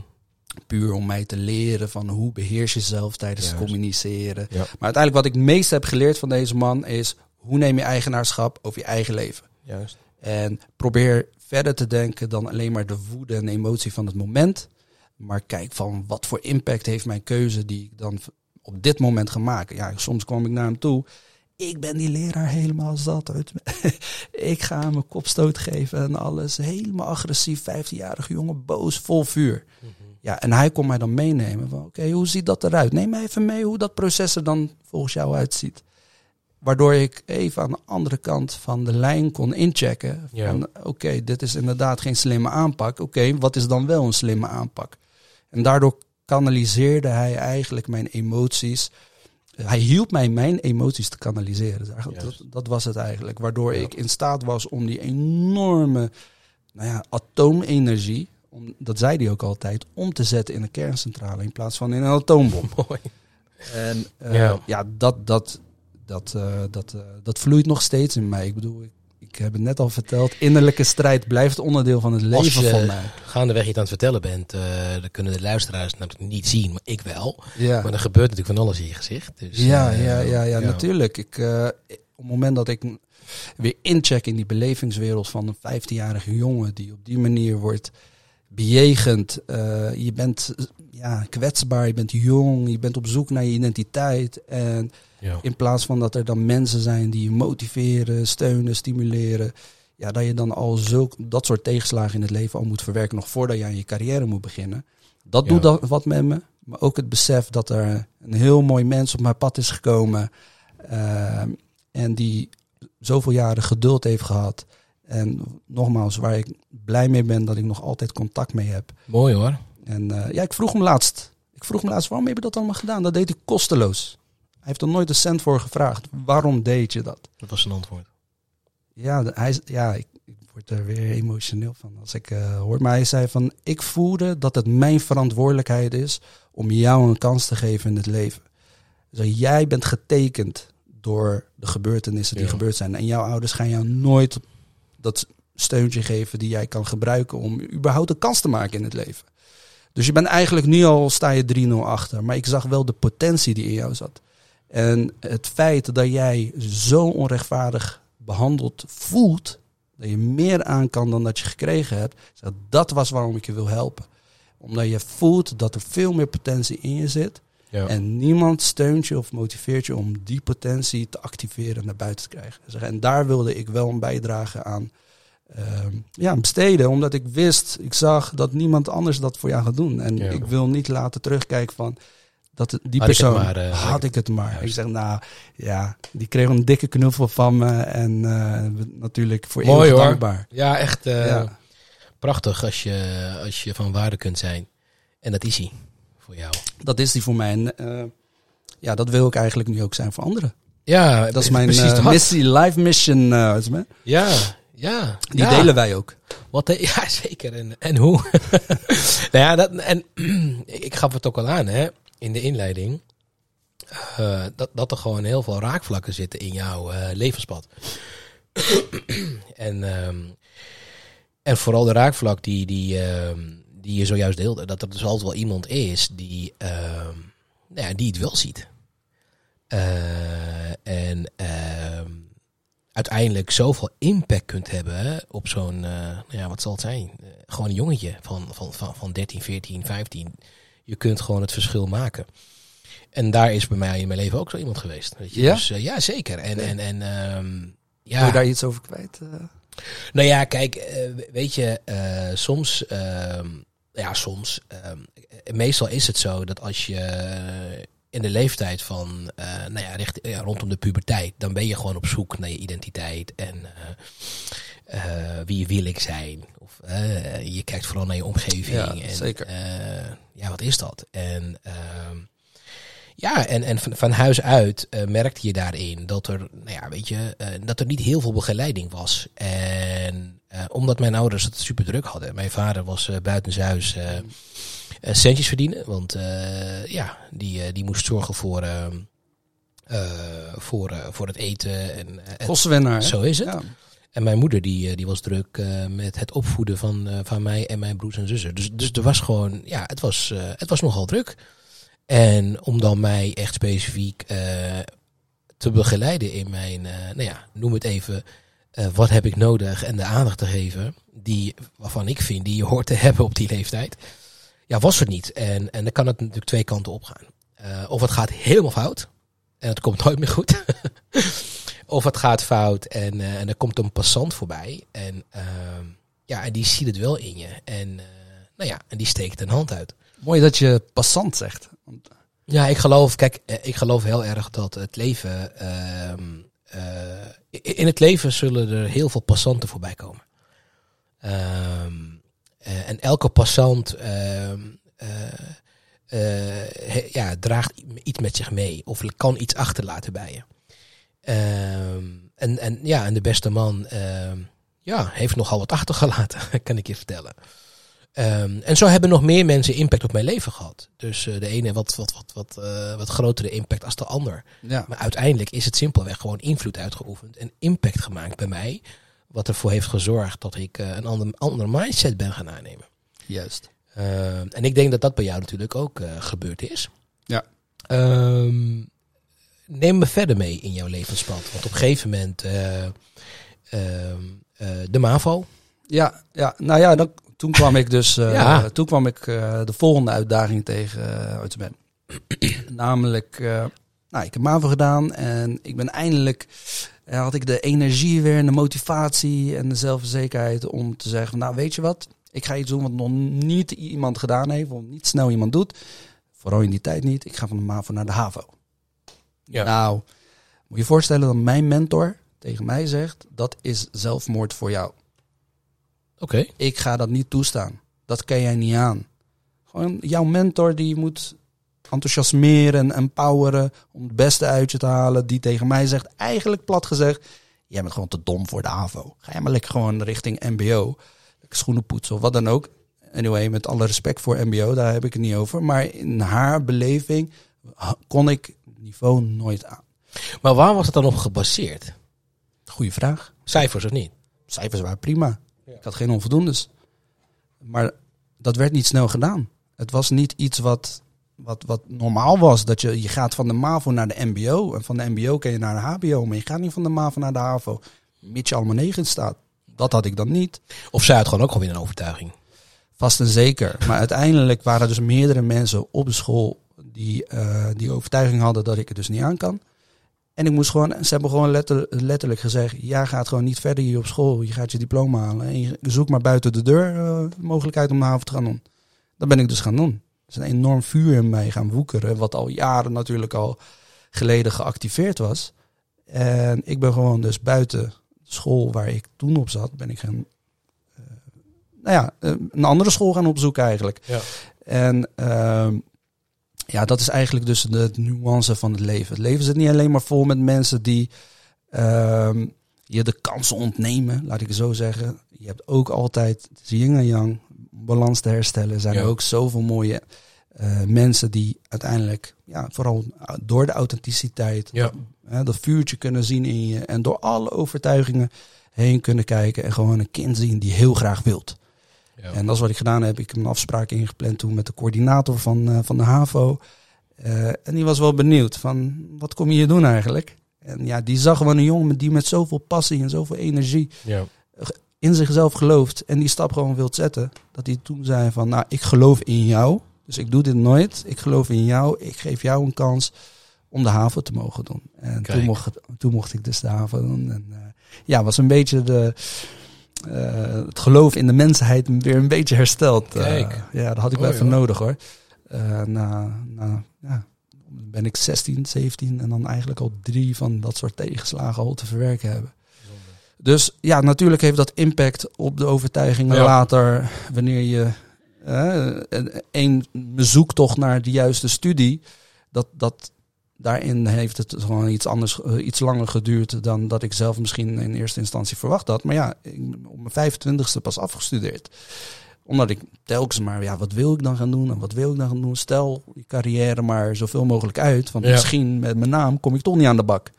Puur om mij te leren van hoe beheers je jezelf tijdens het communiceren. Ja. Maar uiteindelijk wat ik het meest heb geleerd van deze man is, hoe neem je eigenaarschap over je eigen leven. Juist. En probeer verder te denken dan alleen maar de woede en emotie van het moment. Maar kijk van wat voor impact heeft mijn keuze die ik dan op dit moment ga maken. Ja, soms kwam ik naar hem toe. Ik ben die leraar helemaal zat. uit. ik ga hem een kopstoot geven en alles. Helemaal agressief, 15-jarige jongen, boos, vol vuur. Ja, en hij kon mij dan meenemen van oké, hoe ziet dat eruit? Neem mij even mee hoe dat proces er dan volgens jou uitziet. Waardoor ik even aan de andere kant van de lijn kon inchecken. Ja. Van oké, dit is inderdaad geen slimme aanpak. Oké, wat is dan wel een slimme aanpak? En daardoor kanaliseerde hij eigenlijk mijn emoties. Hij hielp mij mijn emoties te kanaliseren. Dat, dat was het eigenlijk. Waardoor ik in staat was om die enorme nou ja, atoomenergie, om, dat zei hij ook altijd, om te zetten in een kerncentrale in plaats van in een atoombom. Mooi. En eh, Ja. ja. dat, dat, dat, eh, dat, eh, dat vloeit nog steeds in mij. Ik bedoel, ik, ik heb het net al verteld, innerlijke strijd blijft onderdeel van het Als leven je van mij. gaandeweg je het aan het vertellen bent, eh dan kunnen de luisteraars natuurlijk niet zien, maar ik wel. Ja. Maar er gebeurt natuurlijk van alles in je gezicht. Dus, Ja, eh, ja, ja, ja, natuurlijk. Ik, eh, op het moment dat ik weer incheck in die belevingswereld van een 15-jarige jongen die op die manier wordt bejegend. je bent ja, kwetsbaar, je bent jong, je bent op zoek naar je identiteit. En Ja. in plaats van dat er dan mensen zijn die je motiveren, steunen, stimuleren. Ja, dat je dan al zulk, dat soort tegenslagen in het leven al moet verwerken nog voordat je aan je carrière moet beginnen. Dat Ja. doet dat wat met me. Maar ook het besef dat er een heel mooi mens op mijn pad is gekomen. ehm, en die zoveel jaren geduld heeft gehad. En nogmaals, waar ik blij mee ben dat ik nog altijd contact mee heb. Mooi hoor. En eh, ja, ik vroeg hem laatst. Ik vroeg hem laatst, waarom heb je dat allemaal gedaan? Dat deed hij kosteloos. Hij heeft er nooit een cent voor gevraagd. Waarom deed je dat? Dat was zijn antwoord. Ja, hij, ja ik, ik word er weer emotioneel van als ik eh, hoor. Maar hij zei van, ik voelde dat het mijn verantwoordelijkheid is om jou een kans te geven in het leven. Dus jij bent getekend door de gebeurtenissen die Ja. gebeurd zijn. En jouw ouders gaan jou nooit dat steuntje geven die jij kan gebruiken om überhaupt een kans te maken in het leven. Dus je bent eigenlijk nu al, sta je 3-0 achter. Maar ik zag wel de potentie die in jou zat. En het feit dat jij zo onrechtvaardig behandeld voelt, dat je meer aan kan dan dat je gekregen hebt, dat, was waarom ik je wil helpen. Omdat je voelt dat er veel meer potentie in je zit. Ja. En niemand steunt je of motiveert je om die potentie te activeren en naar buiten te krijgen. En daar wilde ik wel een bijdrage aan ja, besteden. Omdat ik wist, ik zag dat niemand anders dat voor jou gaat doen. En Ja. ik wil niet laten terugkijken van dat die Had ik persoon maar, eh, had ik het maar. Juist. Ik zeg nou ja, die kreeg een dikke knuffel van me en eh, natuurlijk voor Mooi, eeuwig hoor. dankbaar. Ja, echt eh, ja. prachtig als je, als je van waarde kunt zijn. En dat is hij voor jou. Dat is die voor mij. En eh, ja, dat wil ik eigenlijk nu ook zijn voor anderen. Ja, Dat is mijn eh, missie, life mission. eh. Ja, ja. Die ja. delen wij ook. Wat de- ja, zeker. En, en hoe? nou ja, dat, en ik gaf het ook al aan hè, in de inleiding. eh, dat, dat er gewoon heel veel raakvlakken zitten in jouw eh, levenspad. en, ehm, en vooral de raakvlak die, die, ehm, die je zojuist deelde, dat er dus altijd wel iemand is die, ehm, nou ja, die het wel ziet. Eh, en uiteindelijk zoveel impact kunt hebben hè, op zo'n, eh, nou ja, wat zal het zijn? Eh, gewoon een jongetje van, van, van, van 13, 14, 15. Je kunt gewoon het verschil maken. En daar is bij mij in mijn leven ook zo iemand geweest. Weet je? Ja? Dus eh, ja, zeker. En, en, en ehm, ja. Wil je daar iets over kwijt? Nou ja, kijk, weet je, soms, ehm, ja, soms, ehm, eh, meestal is het zo dat als je in de leeftijd van, eh, nou ja, richt, ja, rondom de puberteit, dan ben je gewoon op zoek naar je identiteit en eh, eh, wie wil ik zijn. Of je kijkt vooral naar je omgeving. Ja, en, zeker. ja, wat is dat? En ehm, ja, en, en van, van huis uit merkte je daarin dat er, nou ja, weet je, dat er niet heel veel begeleiding was. En omdat mijn ouders het super druk hadden. Mijn vader was buitenshuis eh eh, centjes verdienen. Want eh, ja, die, eh, die moest zorgen voor, ehm, eh, voor, eh, voor het eten. En, eh, hè? zo is het. Ja. En mijn moeder die, eh, die was druk eh, met het opvoeden van, eh, van mij en mijn broers en zussen. Dus, dus er was gewoon, ja, het was, eh, het was nogal druk. En om dan mij echt specifiek eh, te begeleiden in mijn, eh, nou ja, noem het even, eh, wat heb ik nodig en de aandacht te geven, die, waarvan ik vind die je hoort te hebben op die leeftijd, ja, was er niet. En, en dan kan het natuurlijk twee kanten op gaan. Eh, of het gaat helemaal fout en het komt nooit meer goed. of het gaat fout en, eh, en er komt een passant voorbij. En, ehm, ja, en die ziet het wel in je. En, eh, nou ja, en die steekt een hand uit. Mooi dat je passant zegt. Want- Ja, ik geloof, kijk, ik geloof heel erg dat het leven. ehm, eh, in het leven zullen er heel veel passanten voorbij komen. Ehm, eh, en elke passant ehm, eh, eh, he- ja, draagt iets met zich mee. Of kan iets achterlaten bij je. Ehm, en, en ja, en de beste man ehm, ja, heeft nogal wat achtergelaten, kan ik je vertellen. En zo hebben nog meer mensen impact op mijn leven gehad. Dus eh, de ene wat, wat, wat, wat, eh, wat grotere impact als de ander. Ja. Maar uiteindelijk is het simpelweg gewoon invloed uitgeoefend en impact gemaakt bij mij. Wat ervoor heeft gezorgd dat ik eh, een ander, ander mindset ben gaan aannemen. Juist. Ehm, en ik denk dat dat bij jou natuurlijk ook eh, gebeurd is. Ja. Ehm, neem me verder mee in jouw levenspad. Want op een gegeven moment eh, ehm, eh, de MAVO. Ja, ja, nou ja, dan, toen kwam ik dus eh, Ja. toen kwam ik eh, de volgende uitdaging tegen uit ben. Namelijk, eh, nou, ik heb MAVO gedaan en ik ben eindelijk eh, had ik de energie weer en de motivatie en de zelfverzekerheid om te zeggen, nou weet je wat, ik ga iets doen wat nog niet iemand gedaan heeft, of niet snel iemand doet. Vooral in die tijd niet. Ik ga van de MAVO naar de HAVO. Ja. Nou, moet je je voorstellen dat mijn mentor tegen mij zegt, dat is zelfmoord voor jou. Oké. Ik ga dat niet toestaan. Dat kan jij niet aan. Gewoon jouw mentor die moet enthousiasmeren en empoweren om het beste uit je te halen. Die tegen mij zegt, eigenlijk plat gezegd, jij bent gewoon te dom voor de AVO. Ga jij maar lekker gewoon richting MBO. Lekker schoenen poetsen of wat dan ook. Anyway, met alle respect voor MBO, daar heb ik het niet over. Maar in haar beleving kon ik het niveau nooit aan. Maar waar was het dan op gebaseerd? Goeie vraag. Cijfers of niet? Cijfers waren prima. Ik had geen onvoldoendes. Maar dat werd niet snel gedaan. Het was niet iets wat, wat, wat normaal was. Dat je, je gaat van de MAVO naar de MBO. En van de MBO kan je naar de HBO. Maar je gaat niet van de MAVO naar de HAVO. Mits je allemaal negen staat. Dat had ik dan niet. Of zij had gewoon ook gewoon weer een overtuiging. Vast en zeker. Maar uiteindelijk waren er dus meerdere mensen op de school die uh, die overtuiging hadden dat ik het dus niet aan kan. En ik moest gewoon, ze hebben gewoon letter, letterlijk gezegd: jij gaat gewoon niet verder hier op school. Je gaat je diploma halen. En je zoekt maar buiten de deur uh, de mogelijkheid om de haven te gaan doen. Dat ben ik dus gaan doen. Is een enorm vuur in mij gaan woekeren. Wat al jaren natuurlijk al geleden geactiveerd was. En ik ben gewoon dus buiten school waar ik toen op zat, ben ik gaan uh, nou ja, een andere school gaan opzoeken eigenlijk. Ja. En uh, ja, dat is eigenlijk dus de nuance van het leven. Het leven zit niet alleen maar vol met mensen die uh, je de kansen ontnemen, laat ik het zo zeggen. Je hebt ook altijd yin en yang, balans te herstellen. Er zijn Ja. er ook zoveel mooie uh, mensen die uiteindelijk, ja, vooral door de authenticiteit, Ja. Dat vuurtje kunnen zien in je. En door alle overtuigingen heen kunnen kijken. En gewoon een kind zien die heel graag wilt. Ja. En dat is wat ik gedaan heb. Ik heb een afspraak ingepland toen met de coördinator van, eh, van de HAVO. Eh, en die was wel benieuwd van, wat kom je hier doen eigenlijk? En ja, die zag gewoon een jongen die met zoveel passie en zoveel energie Ja. In zichzelf gelooft en die stap gewoon wilt zetten. Dat hij toen zei van, nou, ik geloof in jou. Dus ik doe dit nooit. Ik geloof in jou. Ik geef jou een kans om de haven te mogen doen. En Kijk. toen mocht, toen mocht ik dus de haven doen. En eh, ja, was een beetje de, eh, het geloof in de mensheid weer een beetje hersteld. Eh, ja, dat had ik Oh, wel even nodig hoor. Na, na, ja, ben ik 16, 17 en dan eigenlijk al drie van dat soort tegenslagen al te verwerken hebben. Dus ja, natuurlijk heeft dat impact op de overtuigingen Ja. later. Wanneer je eh, een, zoektocht naar de juiste studie, dat, dat daarin heeft het gewoon iets anders, eh, iets langer geduurd dan dat ik zelf misschien in eerste instantie verwacht had. Maar ja, ik ben op mijn 25ste pas afgestudeerd. Omdat ik telkens maar, ja, wat wil ik dan gaan doen en wat wil ik dan gaan doen? Stel je carrière maar zoveel mogelijk uit, want Ja. misschien met mijn naam kom ik toch niet aan de bak.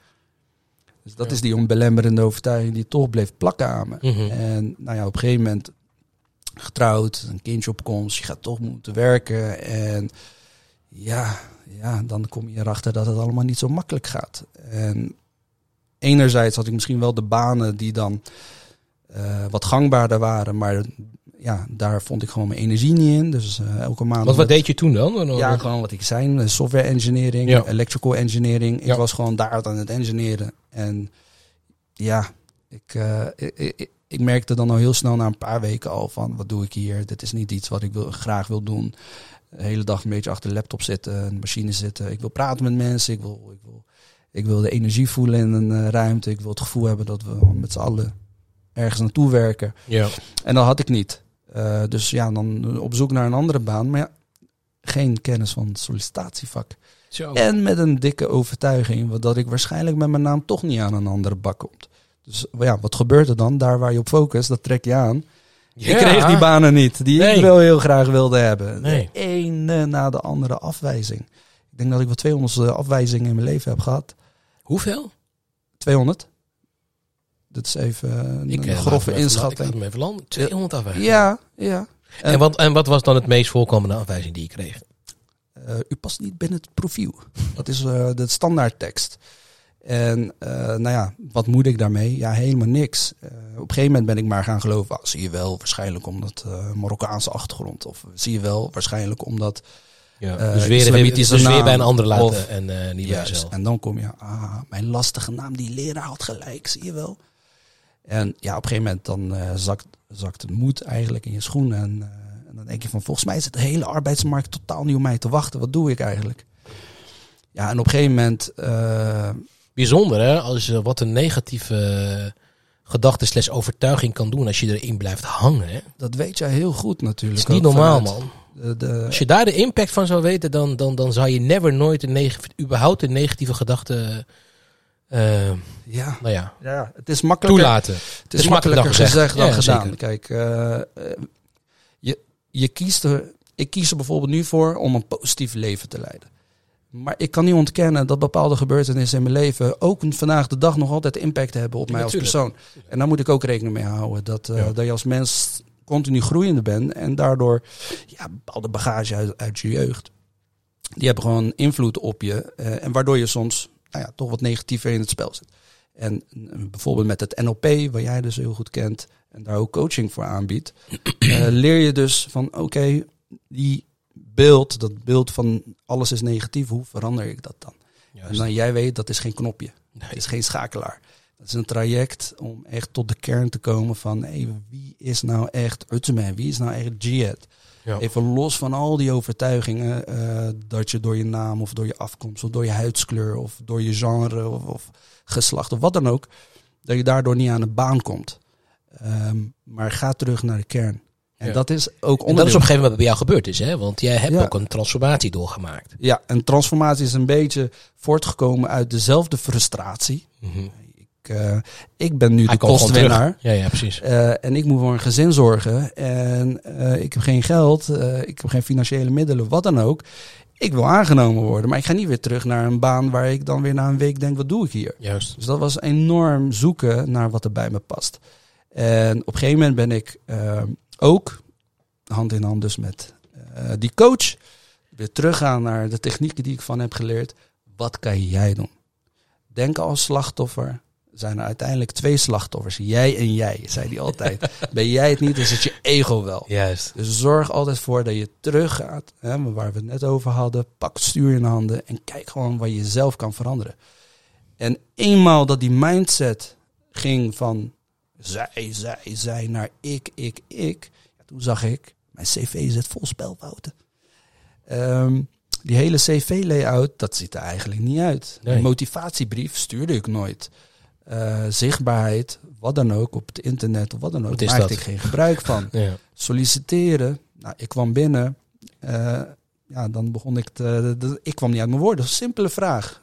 Dus dat Ja. is die onbelemmerende overtuiging die toch bleef plakken aan me. Mhm. En nou ja, op een gegeven moment getrouwd, een kindje op komst, je gaat toch moeten werken. En ja, ja, dan kom je erachter dat het allemaal niet zo makkelijk gaat. En enerzijds had ik misschien wel de banen die dan eh, wat gangbaarder waren, maar ja, daar vond ik gewoon mijn energie niet in. Dus eh, elke maand. Wat, wat deed je toen dan? Ja, gewoon wat ik zei, eh, software engineering, Ja. electrical engineering. Ik Ja. was gewoon daar aan het engineeren. En ja, ik, eh, ik, ik, ik merkte dan al heel snel na een paar weken al van, wat doe ik hier? Dit is niet iets wat ik wil, graag wil doen. De hele dag een beetje achter de laptop zitten, een machine zitten. Ik wil praten met mensen, ik wil, ik wil, ik wil de energie voelen in een ruimte. Ik wil het gevoel hebben dat we met z'n allen ergens naartoe werken. Ja. En dat had ik niet. Eh, dus ja, dan op zoek naar een andere baan. Maar ja, geen kennis van het sollicitatievak. Zo. En met een dikke overtuiging dat ik waarschijnlijk met mijn naam toch niet aan een andere bak komt. Dus ja, wat gebeurt er dan? Daar waar je op focust, dat trek je aan. Ja. Ik kreeg die banen niet, die Nee. ik wel heel graag wilde hebben. Nee. De ene na de andere afwijzing. Ik denk dat ik wel 200 afwijzingen in mijn leven heb gehad. Hoeveel? 200. Dat is even een Ik, eh, grove even- Ik inschatting. had hem even landen. 200 afwijzingen. Ja, ja. En wat, en wat was dan het meest voorkomende afwijzing die je kreeg? Eh, u past niet binnen het profiel. Dat is eh, de standaardtekst. En nou ja, wat moet ik daarmee? Ja, helemaal niks. Op een gegeven moment ben ik maar gaan geloven. ah, zie je wel, waarschijnlijk omdat Marokkaanse achtergrond. Of zie je wel, waarschijnlijk omdat... Ja. Dus weer, weer naam. bij een ander laten Of- en niet bij jezelf. En dan kom je, ah, mijn lastige naam, die leraar had gelijk, zie je wel. En ja, op een gegeven moment dan eh, zakt, zakt het moed eigenlijk in je schoenen. En, eh, en dan denk je van, volgens mij zit de hele arbeidsmarkt totaal niet op mij te wachten. Wat doe ik eigenlijk? Ja, en op een gegeven moment, eh, Bijzonder hè, als je wat een negatieve gedachte slash overtuiging kan doen als je erin blijft hangen. Hè? dat weet jij heel goed Het natuurlijk. is niet normaal vanuit man. De, de, Als je daar de impact van zou weten, dan, dan, dan zou je never nooit een neg überhaupt een negatieve gedachte eh, ja, nou ja, ja, het is makkelijker. toelaten. Het is is makkelijker makkelijker gezegd dan Ja, gedaan. zeker. Kijk, eh, eh, je, je kiest er, ik kies er bijvoorbeeld nu voor om een positief leven te leiden. Maar ik kan niet ontkennen dat bepaalde gebeurtenissen in mijn leven ook vandaag de dag nog altijd impact hebben op Ja, mij als natuurlijk. persoon. En daar moet ik ook rekening mee houden. Dat, eh, Ja. dat je als mens continu groeiende bent en daardoor ja, bepaalde bagage uit, uit je jeugd. Die hebben gewoon invloed op je. eh, en waardoor je soms nou ja, toch wat negatiever in het spel zit. En eh, bijvoorbeeld met het NLP, wat jij dus heel goed kent en daar ook coaching voor aanbiedt, eh, leer je dus van oké, die beeld, dat beeld van alles is negatief, hoe verander ik dat dan? En Juist. dan jij weet, dat is geen knopje, Nee. het is geen schakelaar. Dat is een traject om echt tot de kern te komen van hey, wie is nou echt Utseman, wie is nou echt Jihad? Ja. Even los van al die overtuigingen eh, dat je door je naam of door je afkomst of door je huidskleur of door je genre of, of geslacht of wat dan ook, dat je daardoor niet aan de baan komt. Ehm, maar ga terug naar de kern. En Ja. dat is ook En dat is onderdeel. op een gegeven moment bij jou gebeurd is, hè? Want jij hebt Ja. ook een transformatie doorgemaakt. Ja, en transformatie is een beetje voortgekomen uit dezelfde frustratie. Mhm. Ik, eh, ik ben nu Hij de kostwinnaar. Ja, ja, precies. Eh, en ik moet voor een gezin zorgen. En eh, ik heb geen geld. ik heb geen financiële middelen, wat dan ook. ik wil aangenomen worden, maar ik ga niet weer terug naar een baan waar ik dan weer na een week denk, wat doe ik hier? Juist. Dus dat was enorm zoeken naar wat er bij me past. En op een gegeven moment ben ik ook, hand in hand dus met die coach, weer teruggaan naar de technieken die ik van heb geleerd. Wat kan jij doen? Denk als slachtoffer. Zijn er uiteindelijk twee slachtoffers. Jij en jij, zei hij altijd. ben jij het niet, is het je ego wel. Juist. Dus zorg altijd voor dat je teruggaat. Hè, waar we het net over hadden. Pak het stuur in handen. En kijk gewoon waar je zelf kan veranderen. En eenmaal dat die mindset ging van zij, zij, zij naar ik, ik, ik. Ja, toen zag ik, mijn cv zit vol spelfouten. Um, die hele cv-layout, dat ziet er eigenlijk niet uit. Nee. Een motivatiebrief stuurde ik nooit. Uh, zichtbaarheid, wat dan ook, op het internet of wat dan ook, Wat is maakte dat? ik geen gebruik van. Ja. Solliciteren, nou, ik kwam binnen, uh, ja, dan begon ik te, de, ik kwam niet uit mijn woorden. Simpele vraag.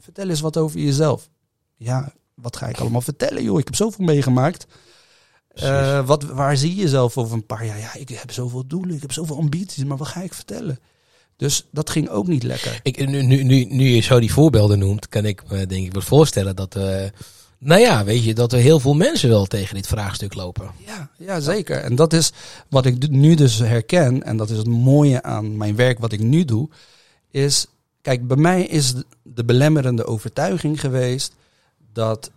Vertel eens wat over jezelf. Ja, wat ga ik allemaal vertellen, joh? Ik heb zoveel meegemaakt. Uh, wat, waar zie je jezelf over een paar jaar? Ja, ik heb zoveel doelen, ik heb zoveel ambities, maar wat ga ik vertellen? Dus dat ging ook niet lekker. Ik, nu, nu, nu, nu je zo die voorbeelden noemt, kan ik me denk ik wel voorstellen dat, uh, nou ja, weet je, dat er heel veel mensen wel tegen dit vraagstuk lopen. Ja, ja, zeker. En dat is wat ik nu dus herken, en dat is het mooie aan mijn werk wat ik nu doe, is, kijk, bij mij is de belemmerende overtuiging geweest dat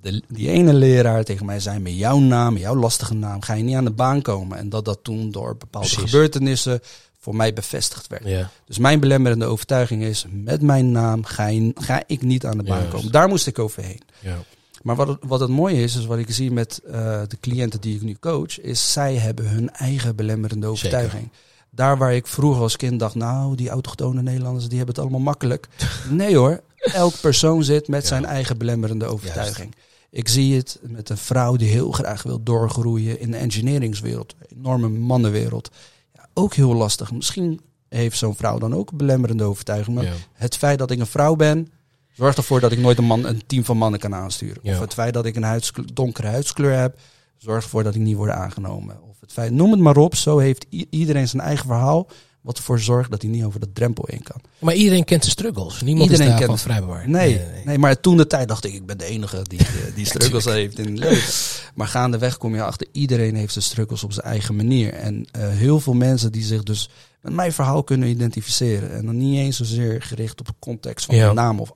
de, die ene leraar tegen mij zei, met jouw naam, jouw lastige naam, ga je niet aan de baan komen. En dat dat toen door bepaalde Precies. gebeurtenissen voor mij bevestigd werd. Ja. Dus mijn belemmerende overtuiging is, met mijn naam ga, je, ga ik niet aan de baan Juist. komen. Daar moest ik overheen. Ja. Maar wat het, wat het mooie is, is wat ik zie met uh, de cliënten die ik nu coach, is zij hebben hun eigen belemmerende overtuiging. Zeker. Daar waar ik vroeger als kind dacht, nou, die autochtone Nederlanders, die hebben het allemaal makkelijk. Nee hoor, elk persoon zit met ja. zijn eigen belemmerende overtuiging. Juist. Ik zie het met een vrouw die heel graag wil doorgroeien in de engineeringswereld, een enorme mannenwereld. Ja, ook heel lastig. Misschien heeft zo'n vrouw dan ook een belemmerende overtuiging. Maar ja. het feit dat ik een vrouw ben, zorgt ervoor dat ik nooit een, man, een team van mannen kan aansturen. Ja. Of het feit dat ik een huidskleur, donkere huidskleur heb, zorgt ervoor dat ik niet word aangenomen. Of het feit, noem het maar op, zo heeft iedereen zijn eigen verhaal. Wat ervoor zorgt dat hij niet over dat drempel heen kan. Maar iedereen kent zijn struggles. Niemand iedereen is daarvan kent vrij bewaard. Nee, nee, nee. nee, maar toen de tijd dacht ik, ik ben de enige die, die struggles heeft in het leven. Maar gaandeweg kom je achter, iedereen heeft zijn struggles op zijn eigen manier. En uh, heel veel mensen die zich dus met mijn verhaal kunnen identificeren. En dan niet eens zozeer gericht op de context van ja. naam of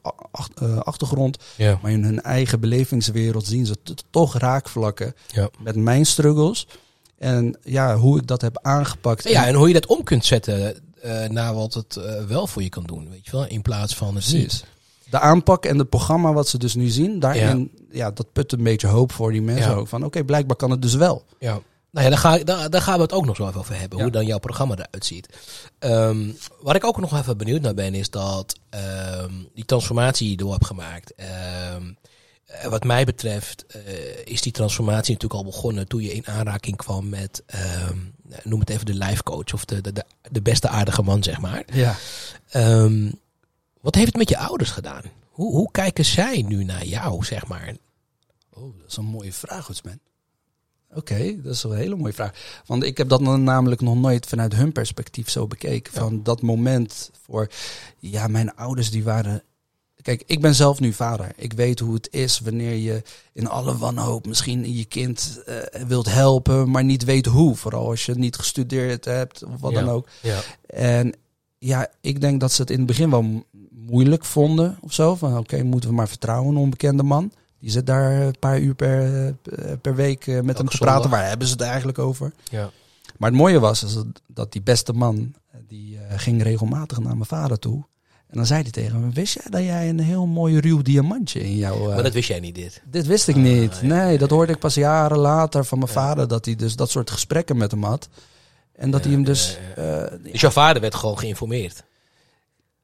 uh, achtergrond. Ja. Maar in hun eigen belevingswereld zien ze toch raakvlakken met mijn struggles. En ja, hoe ik dat heb aangepakt. Ja, en hoe je dat om kunt zetten uh, naar wat het uh, wel voor je kan doen. Weet je wel? In plaats van het niet. De aanpak en het programma wat ze dus nu zien, daarin, ja, ja dat put een beetje hoop voor die mensen Ja. ook. Van oké, blijkbaar kan het dus wel. Ja. Nou ja, daar, ga, daar, daar gaan we het ook nog zo even over hebben. Ja. Hoe dan jouw programma eruit ziet. Ehm, waar ik ook nog even benieuwd naar ben, is dat ehm, die transformatie die je door hebt gemaakt. ehm, eh, wat mij betreft eh, is die transformatie natuurlijk al begonnen toen je in aanraking kwam met, ehm, noem het even de life coach of de, de, de, beste aardige man, zeg maar. Ja. Ehm, wat heeft het met je ouders gedaan? Hoe, hoe kijken zij nu naar jou, zeg maar? Oh, dat is een mooie vraag, Goedsman. Oké, dat is een hele mooie vraag. Want ik heb dat namelijk nog nooit vanuit hun perspectief zo bekeken. Ja. Van dat moment voor, ja, mijn ouders die waren... Kijk, ik ben zelf nu vader. Ik weet hoe het is wanneer je in alle wanhoop misschien je kind eh, wilt helpen, maar niet weet hoe. Vooral als je niet gestudeerd hebt of wat Ja. dan ook. Ja. En ja, ik denk dat ze het in het begin wel mo- moeilijk vonden of zo. Van oké, moeten we maar vertrouwen een onbekende man. Die zit daar een paar uur per, eh, per week eh, met hem te praten. Waar hebben ze het eigenlijk over? Ja. Maar het mooie was is dat- die beste man, die ging regelmatig naar mijn vader toe. En dan zei hij tegen me, wist jij dat jij een heel mooi ruw diamantje in jouw... eh, Maar dat wist jij niet, dit. dit wist ik Ah, niet. ja. Nee, dat hoorde ik pas jaren later van mijn Ja. vader. Dat hij dus dat soort gesprekken met hem had. En dat hij hem dus... eh, Dus jouw vader werd gewoon geïnformeerd.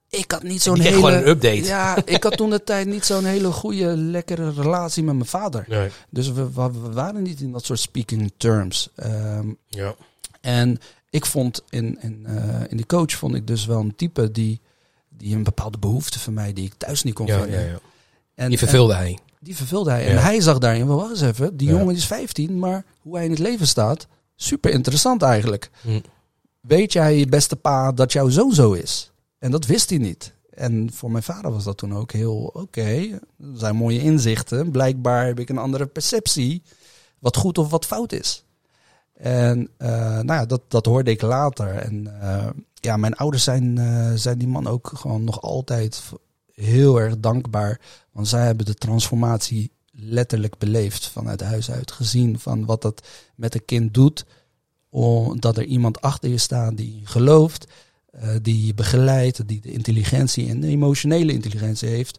ik had niet zo'n hele... gewoon een update. Ja, ik had toen de tijd niet zo'n hele goede, lekkere relatie met mijn vader. Nee. Dus we, we, we waren niet in dat soort speaking terms. Ehm, Ja. en ik vond in, in, eh, in die coach vond ik dus wel een type die, die een bepaalde behoefte van mij die ik thuis niet kon Ja, vinden. ja, ja. En, Die vervulde hij. en die vervulde hij. En hij zag daarin, wel wacht eens even, die jongen is 15, maar hoe hij in het leven staat, super interessant eigenlijk. Hm. Weet jij, beste pa, dat jouw zoon zo is? En dat wist hij niet. En voor mijn vader was dat toen ook heel oké. Zijn mooie inzichten. Blijkbaar heb ik een andere perceptie. Wat goed of wat fout is. En uh, nou ja, dat, dat hoorde ik later. En uh, ja, mijn ouders zijn, uh, zijn die man ook gewoon nog altijd heel erg dankbaar. Want zij hebben de transformatie letterlijk beleefd vanuit huis uit. Gezien van wat dat met een kind doet. Omdat er iemand achter je staat die gelooft. die je begeleidt. Die de intelligentie en de emotionele intelligentie heeft.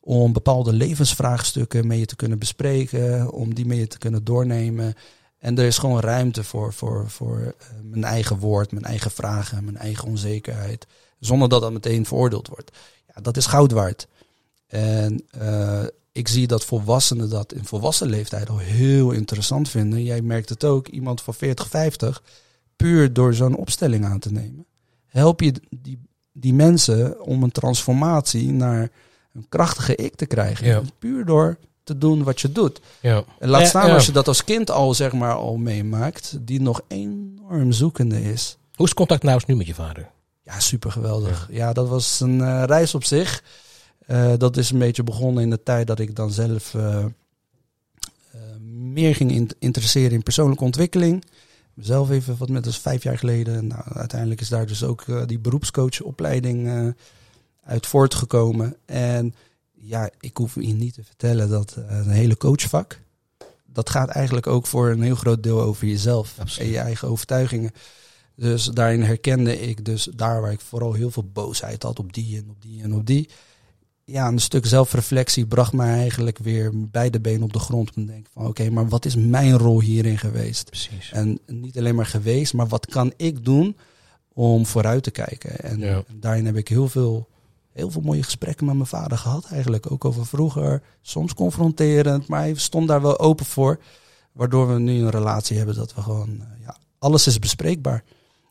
Om bepaalde levensvraagstukken mee te kunnen bespreken. Om die mee te kunnen doornemen. En er is gewoon ruimte voor, voor, voor uh, mijn eigen woord, mijn eigen vragen, mijn eigen onzekerheid. Zonder dat dat meteen veroordeeld wordt. Ja, dat is goud waard. En uh, ik zie dat volwassenen dat in volwassen leeftijd al heel interessant vinden. Jij merkt het ook, iemand van 40, 50, puur door zo'n opstelling aan te nemen. Help je die, die mensen om een transformatie naar een krachtige ik te krijgen. Ja. Puur door te doen wat je doet. Ja. En laat Ja, staan ja. als je dat als kind al, zeg maar, al meemaakt, die nog enorm zoekende is. Hoe is het contact nou eens nu met je vader? Ja, super geweldig. Ja, dat was een eh, reis op zich. Eh, dat is een beetje begonnen in de tijd dat ik dan zelf eh, eh, meer ging in- interesseren in persoonlijke ontwikkeling. Zelf even wat met, dus vijf jaar geleden. Nou, uiteindelijk is daar dus ook eh, die beroepscoachopleiding eh, uit voortgekomen. En ja, ik hoef je niet te vertellen dat eh, een hele coachvak, dat gaat eigenlijk ook voor een heel groot deel over jezelf Absoluut. en je eigen overtuigingen. Dus daarin herkende ik dus daar waar ik vooral heel veel boosheid had op die en op die en op die. Ja, een stuk zelfreflectie bracht mij eigenlijk weer beide benen op de grond. Om te denken van oké, maar wat is mijn rol hierin geweest? Precies. En niet alleen maar geweest, maar wat kan ik doen om vooruit te kijken? En Ja. daarin heb ik heel veel, heel veel mooie gesprekken met mijn vader gehad eigenlijk. Ook over vroeger, soms confronterend, maar hij stond daar wel open voor. Waardoor we nu een relatie hebben dat we gewoon, eh, ja, alles is bespreekbaar.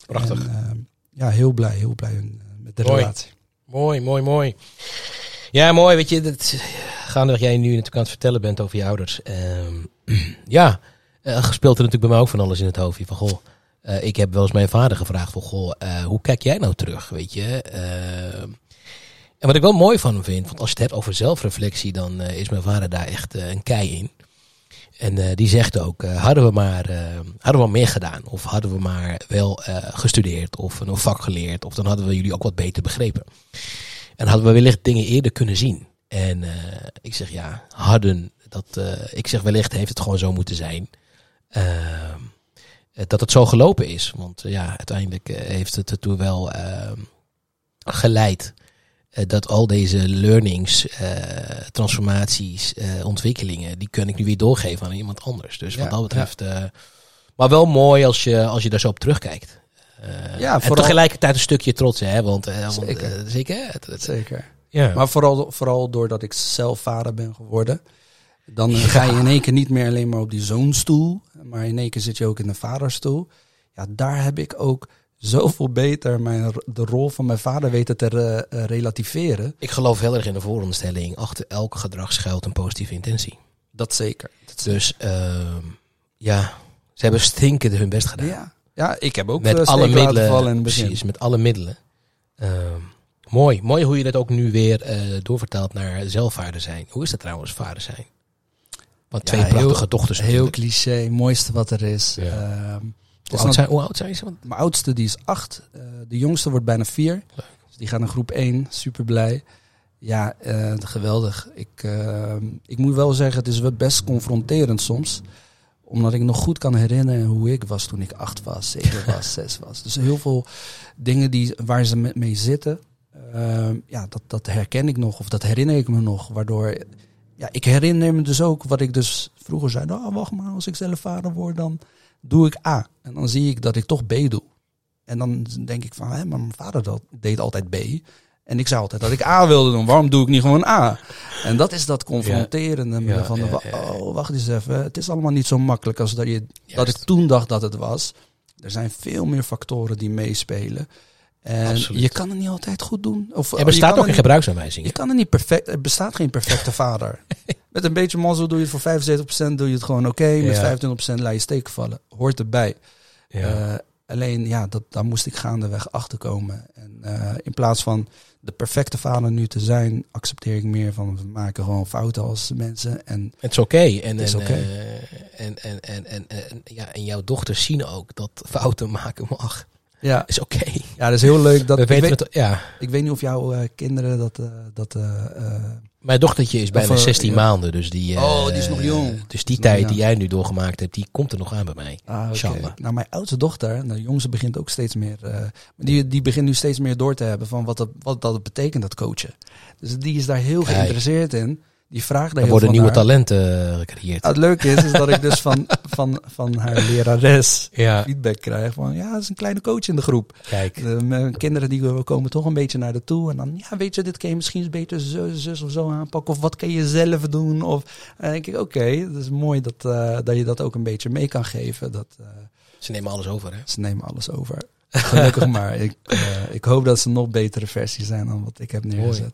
Prachtig. En, eh, ja, heel blij, heel blij eh, met de Mooi. relatie. Mooi, mooi, mooi. Ja, mooi. Weet je, dat, gaandeweg jij nu natuurlijk aan het vertellen bent over je ouders. Ehm, ja, eh, speelt er natuurlijk bij mij ook van alles in het hoofdje. Van, goh, eh, ik heb wel eens mijn vader gevraagd van, goh, eh, hoe kijk jij nou terug, weet je? En wat ik wel mooi van hem vind, want als je het hebt over zelfreflectie, dan eh, is mijn vader daar echt eh, een kei in. En eh, die zegt ook, hadden, we maar, hadden we meer gedaan, of hadden we maar wel gestudeerd, of een vak geleerd, of dan hadden we jullie ook wat beter begrepen. En hadden we wellicht dingen eerder kunnen zien. En ik zeg ja, hadden. Dat, ik zeg wellicht heeft het gewoon zo moeten zijn. Ehm, eh, dat het zo gelopen is. Want ja, uiteindelijk heeft het ertoe wel ehm, geleid. Eh, dat al deze learnings, eh, transformaties, eh, ontwikkelingen, die kun ik nu weer doorgeven aan iemand anders. Dus Ja, wat dat betreft. eh, maar wel mooi als je, als je daar zo op terugkijkt. Eh, Ja, en vooral- tegelijkertijd een stukje trots, hè? Want, eh, want Zeker. zeker. hè? Het- het- Zeker. ja. Maar vooral, vooral doordat ik zelf vader ben geworden. Dan ga je in één keer niet meer alleen maar op die zoonstoel. Maar in één keer zit je ook in de vaderstoel. Ja, daar heb ik ook zoveel beter mijn, de rol van mijn vader weten te re- eh, relativeren. Ik geloof heel erg in de vooronderstelling. Achter elk gedrag schuilt een positieve intentie. Dat zeker. Dat Dus ehm, ja, ze hebben stinkend hun best gedaan. Ja, ja ik heb ook met eh, alle middelen. in. Precies, met alle middelen. Ehm, mooi. Mooi hoe je dat ook nu weer eh, doorvertaalt naar zelfvader zijn. Hoe is dat trouwens, vader zijn? Want twee Ja, heel- prachtige dochters Heel natuurlijk. cliché, mooiste wat er is. Ja. Ehm, Hoe oud, zijn, hoe oud zijn ze? Mijn oudste die is acht. eh, de jongste wordt bijna vier. Leuk. Dus die gaat naar groep één. Super blij. Ja, eh, geweldig. Ik, eh, ik moet wel zeggen, het is wel best confronterend soms. Omdat ik nog goed kan herinneren hoe ik was toen ik acht was, zeven was, zes was. Dus heel veel dingen die, waar ze met mee zitten, eh, ja, dat, dat herken ik nog. Of dat herinner ik me nog. Waardoor, ja, ik herinner me dus ook wat ik dus vroeger zei. Nou, wacht maar, als ik zelf vader word, dan doe ik A. En dan zie ik dat ik toch B doe. En dan denk ik van, hé, maar mijn vader dat, deed altijd B. En ik zei altijd dat ik A wilde doen. Waarom doe ik niet gewoon A? En dat is dat confronterende. Ja, van, ja, ja, oh, wacht eens even. Het is allemaal niet zo makkelijk als dat, je, dat ik toen dacht dat het was. Er zijn veel meer factoren die meespelen. En Absoluut. je kan het niet altijd goed doen. Of, Er je bestaat ook een het- gebruiksaanwijzing. je kan het niet perfect. Er bestaat geen perfecte vader. Met een beetje mazzel doe je het voor 75%, doe je het gewoon oké. Met Ja. 25% laat je steken vallen. Hoort erbij. Ja. Eh, alleen ja, dat, daar moest ik gaandeweg achter komen. En eh, in plaats van de perfecte vader nu te zijn, accepteer ik meer van we maken gewoon fouten als mensen. En Het is oké. En, eh, en, en, en, en, en, ja, en jouw dochters zien ook dat fouten maken mag. Ja, Is oké. ja, dat is heel leuk. Dat, We ik, weten weet, het. Ja. ik weet niet of jouw eh, kinderen dat. eh, dat eh, Mijn dochtertje is bijna Of, eh, 16 ja. maanden, dus die. Oh, die is nog jong. Dus die tijd die jij nu doorgemaakt hebt, die komt er nog aan bij mij. Ah. Nou, mijn oudste dochter, de jongste begint ook steeds meer. die, die begint nu steeds meer door te hebben van wat dat, wat dat betekent, dat coachen. Dus die is daar heel Kijk. geïnteresseerd in. Die vraagt daar Er heel worden van nieuwe talenten eh, gecreëerd. Het leuke is, is dat ik dus van, van, van haar lerares Ja, feedback krijg van ja, dat is een kleine coach in de groep. kijk. De, mijn kinderen die komen toch een beetje naar de toe. En dan, ja, weet je, dit kan je misschien beter zo, zus of zo aanpakken. Of wat kan je zelf doen? Of en dan denk ik, oké, het is mooi dat, eh, dat je dat ook een beetje mee kan geven. Dat, eh, Ze nemen alles over, hè? ze nemen alles over. Gelukkig maar. Ik, ik hoop dat ze nog betere versies zijn dan wat ik heb neergezet. Mooi,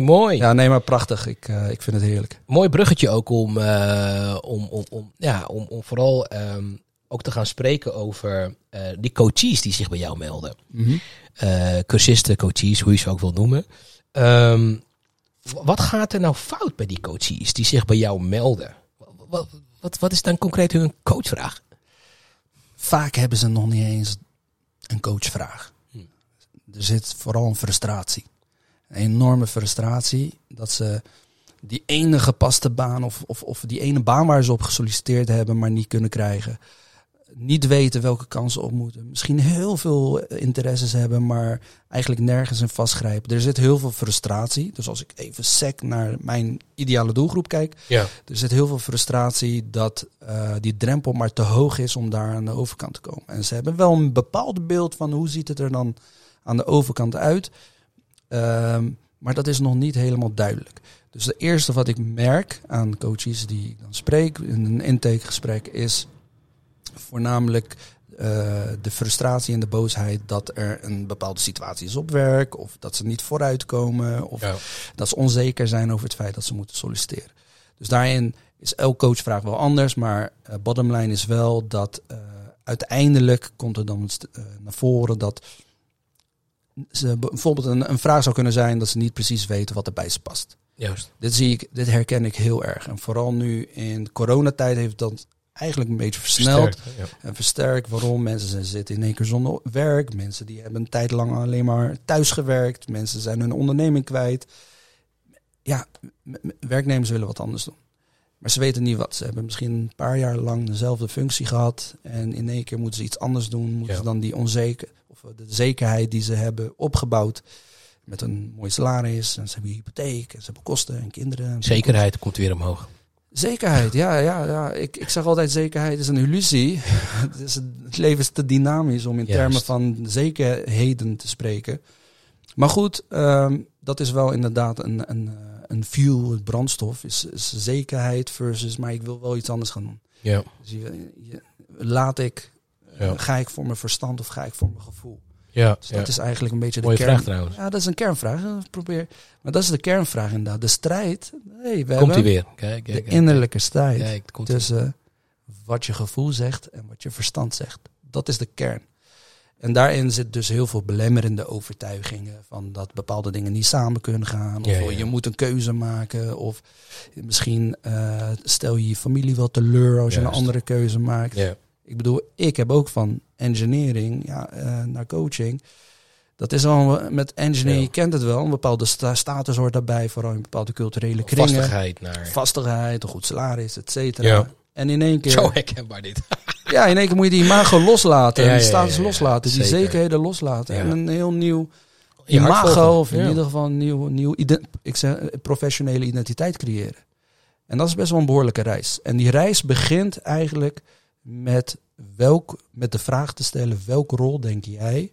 mooi. Ja, nee, maar prachtig. Ik, eh, ik vind het heerlijk. Mooi bruggetje ook om, eh, om, om, om, ja, om, om vooral ehm, ook te gaan spreken over eh, die coaches die zich bij jou melden. Eh cursisten, coaches, hoe je ze ook wil noemen. Ehm, wat gaat er nou fout bij die coaches die zich bij jou melden? Wat, wat, wat is dan concreet hun coachvraag? Vaak hebben ze nog niet eens een coachvraag. Hm. Er zit vooral een frustratie. Een enorme frustratie dat ze die ene gepaste baan of, of, of die ene baan waar ze op gesolliciteerd hebben, maar niet kunnen krijgen. Niet weten welke kansen op moeten. Misschien heel veel eh, interesses hebben, maar eigenlijk nergens in vastgrijpen. Er zit heel veel frustratie. Dus als ik even sec naar mijn ideale doelgroep kijk, Ja. er zit heel veel frustratie dat eh, die drempel maar te hoog is om daar aan de overkant te komen. En ze hebben wel een bepaald beeld van hoe ziet het er dan aan de overkant uit. Ehm, maar dat is nog niet helemaal duidelijk. Dus het eerste wat ik merk aan coaches die ik dan spreek in een intakegesprek is voornamelijk eh, de frustratie en de boosheid dat er een bepaalde situatie is op werk of dat ze niet vooruitkomen of Ja. dat ze onzeker zijn over het feit dat ze moeten solliciteren. Dus daarin is elk coachvraag wel anders, maar uh, bottomline is wel dat uh, uiteindelijk komt er dan naar voren dat ze bijvoorbeeld een, een, vraag zou kunnen zijn dat ze niet precies weten wat er bij ze past. Juist. Dit zie ik, dit herken ik heel erg. En vooral nu in coronatijd heeft dat eigenlijk een beetje versneld Versterkt, ja. en versterkt. Waarom? Mensen zitten in één keer zonder werk. Mensen die hebben een tijd lang alleen maar thuis gewerkt. Mensen zijn hun onderneming kwijt. Ja, werknemers willen wat anders doen. Maar ze weten niet wat. Ze hebben misschien een paar jaar lang dezelfde functie gehad. En in één keer moeten ze iets anders doen. Moeten Ja. ze dan die onzeker, of de zekerheid die ze hebben opgebouwd. Met een mooi salaris. En ze hebben hypotheek. En ze hebben kosten en kinderen. En Zekerheid komt weer omhoog. Zekerheid, ja, ja, ja. Ik, ik zeg altijd, zekerheid is een illusie. het, is, het leven is te dynamisch om in Juist. termen van zekerheden te spreken. Maar goed, ehm, dat is wel inderdaad een, een, eh, een fuel, een brandstof. Is, is zekerheid versus, maar ik wil wel iets anders gaan doen. Ja. Dus je, je- laat ik, eh, Ja. ga ik voor mijn verstand of ga ik voor mijn gevoel? Ja. Dus ja. dat is eigenlijk een beetje de Mooie kern. vraag trouwens. Ja, dat is een kernvraag. Eh, Probeer. Maar dat is de kernvraag inderdaad. De strijd. Hey, we Komt hij weer. Kijk, de kijk, kijk. innerlijke strijd Kijk, tussen wat je gevoel zegt en wat je verstand zegt. Dat is de kern. En daarin zit dus heel veel belemmerende overtuigingen van dat bepaalde dingen niet samen kunnen gaan. Of Ja, ja. je moet een keuze maken. Of misschien eh, stel je je familie wel teleur als je een andere keuze maakt. Ik bedoel, ik heb ook van engineering ja, eh, naar coaching. Dat is al met engineering, Ja. je kent het wel. Een bepaalde sta- status hoort daarbij, vooral in bepaalde culturele kringen Vastigheid naar... vastigheid, een goed salaris, et cetera. Ja. En in één keer, Zo herkenbaar dit. ja, in één keer moet je die imago loslaten, Ja, die status ja, loslaten, die Zeker. zekerheden loslaten. En een heel nieuw imago, of in ieder geval een nieuw, nieuw ik zeg, eh, professionele identiteit creëren. En dat is best wel een behoorlijke reis. En die reis begint eigenlijk met, welk, met de vraag te stellen, welke rol denk jij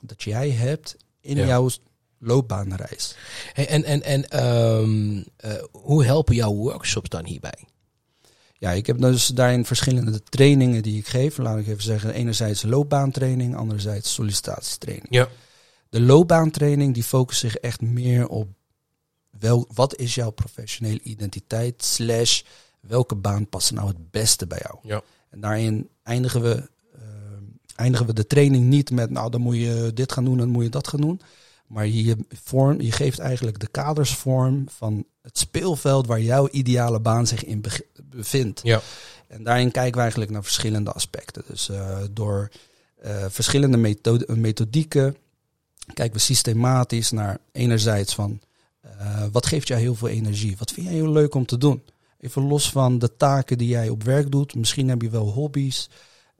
dat jij hebt in Ja. jouw loopbaanreis? Hey, en en, en ehm, eh, hoe helpen jouw workshops dan hierbij? Ja, ik heb dus daarin verschillende trainingen die ik geef. Laat ik even zeggen, enerzijds loopbaantraining, anderzijds sollicitatietraining. Ja. De loopbaantraining die focust zich echt meer op wel, wat is jouw professionele identiteit slash welke baan past nou het beste bij jou. Ja. En daarin eindigen we, eh, eindigen we de training niet met, nou dan moet je dit gaan doen, dan moet je dat gaan doen. Maar je, vorm, je geeft eigenlijk de kaders vorm van het speelveld waar jouw ideale baan zich in bevindt. Ja. En daarin kijken we eigenlijk naar verschillende aspecten. Dus uh, door uh, verschillende methode, methodieken kijken we systematisch naar enerzijds van uh, wat geeft jou heel veel energie? Wat vind jij heel leuk om te doen? Even los van de taken die jij op werk doet. Misschien heb je wel hobby's.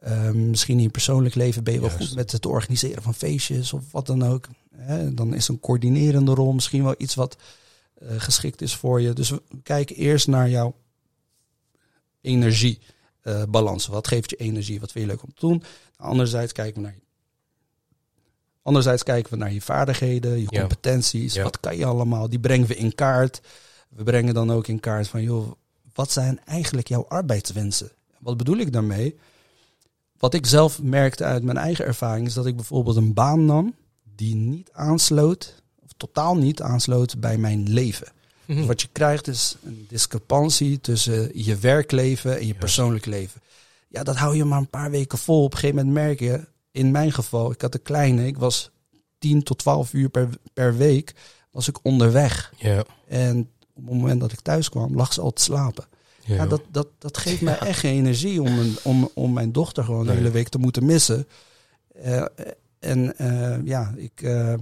Uh, misschien in je persoonlijk leven ben je wel goed met het organiseren van feestjes of wat dan ook. Hè? Dan is een coördinerende rol misschien wel iets wat uh, geschikt is voor je. Dus we kijken eerst naar jouw energiebalans. wat geeft je energie? Wat vind je leuk om te doen? Anderzijds kijken we naar Anderzijds kijken we naar je vaardigheden, je competenties. Wat kan je allemaal? Die brengen we in kaart. We brengen dan ook in kaart van, joh, wat zijn eigenlijk jouw arbeidswensen? Wat bedoel ik daarmee? Wat ik zelf merkte uit mijn eigen ervaring is dat ik bijvoorbeeld een baan nam die niet aansloot, of totaal niet aansloot bij mijn leven. Mhm. wat je krijgt is een discrepantie tussen je werkleven en je persoonlijk leven. Ja, dat hou je maar een paar weken vol. Op een gegeven moment merk je, in mijn geval, ik had een kleine, ik was 10 tot 12 uur per, per week, was ik onderweg. Ja. En op het moment dat ik thuis kwam, lag ze al te slapen. Ja, dat, dat, dat geeft mij echt geen energie om, een, om, om mijn dochter gewoon de hele week te moeten missen. Uh, en uh, ja, ik, uh,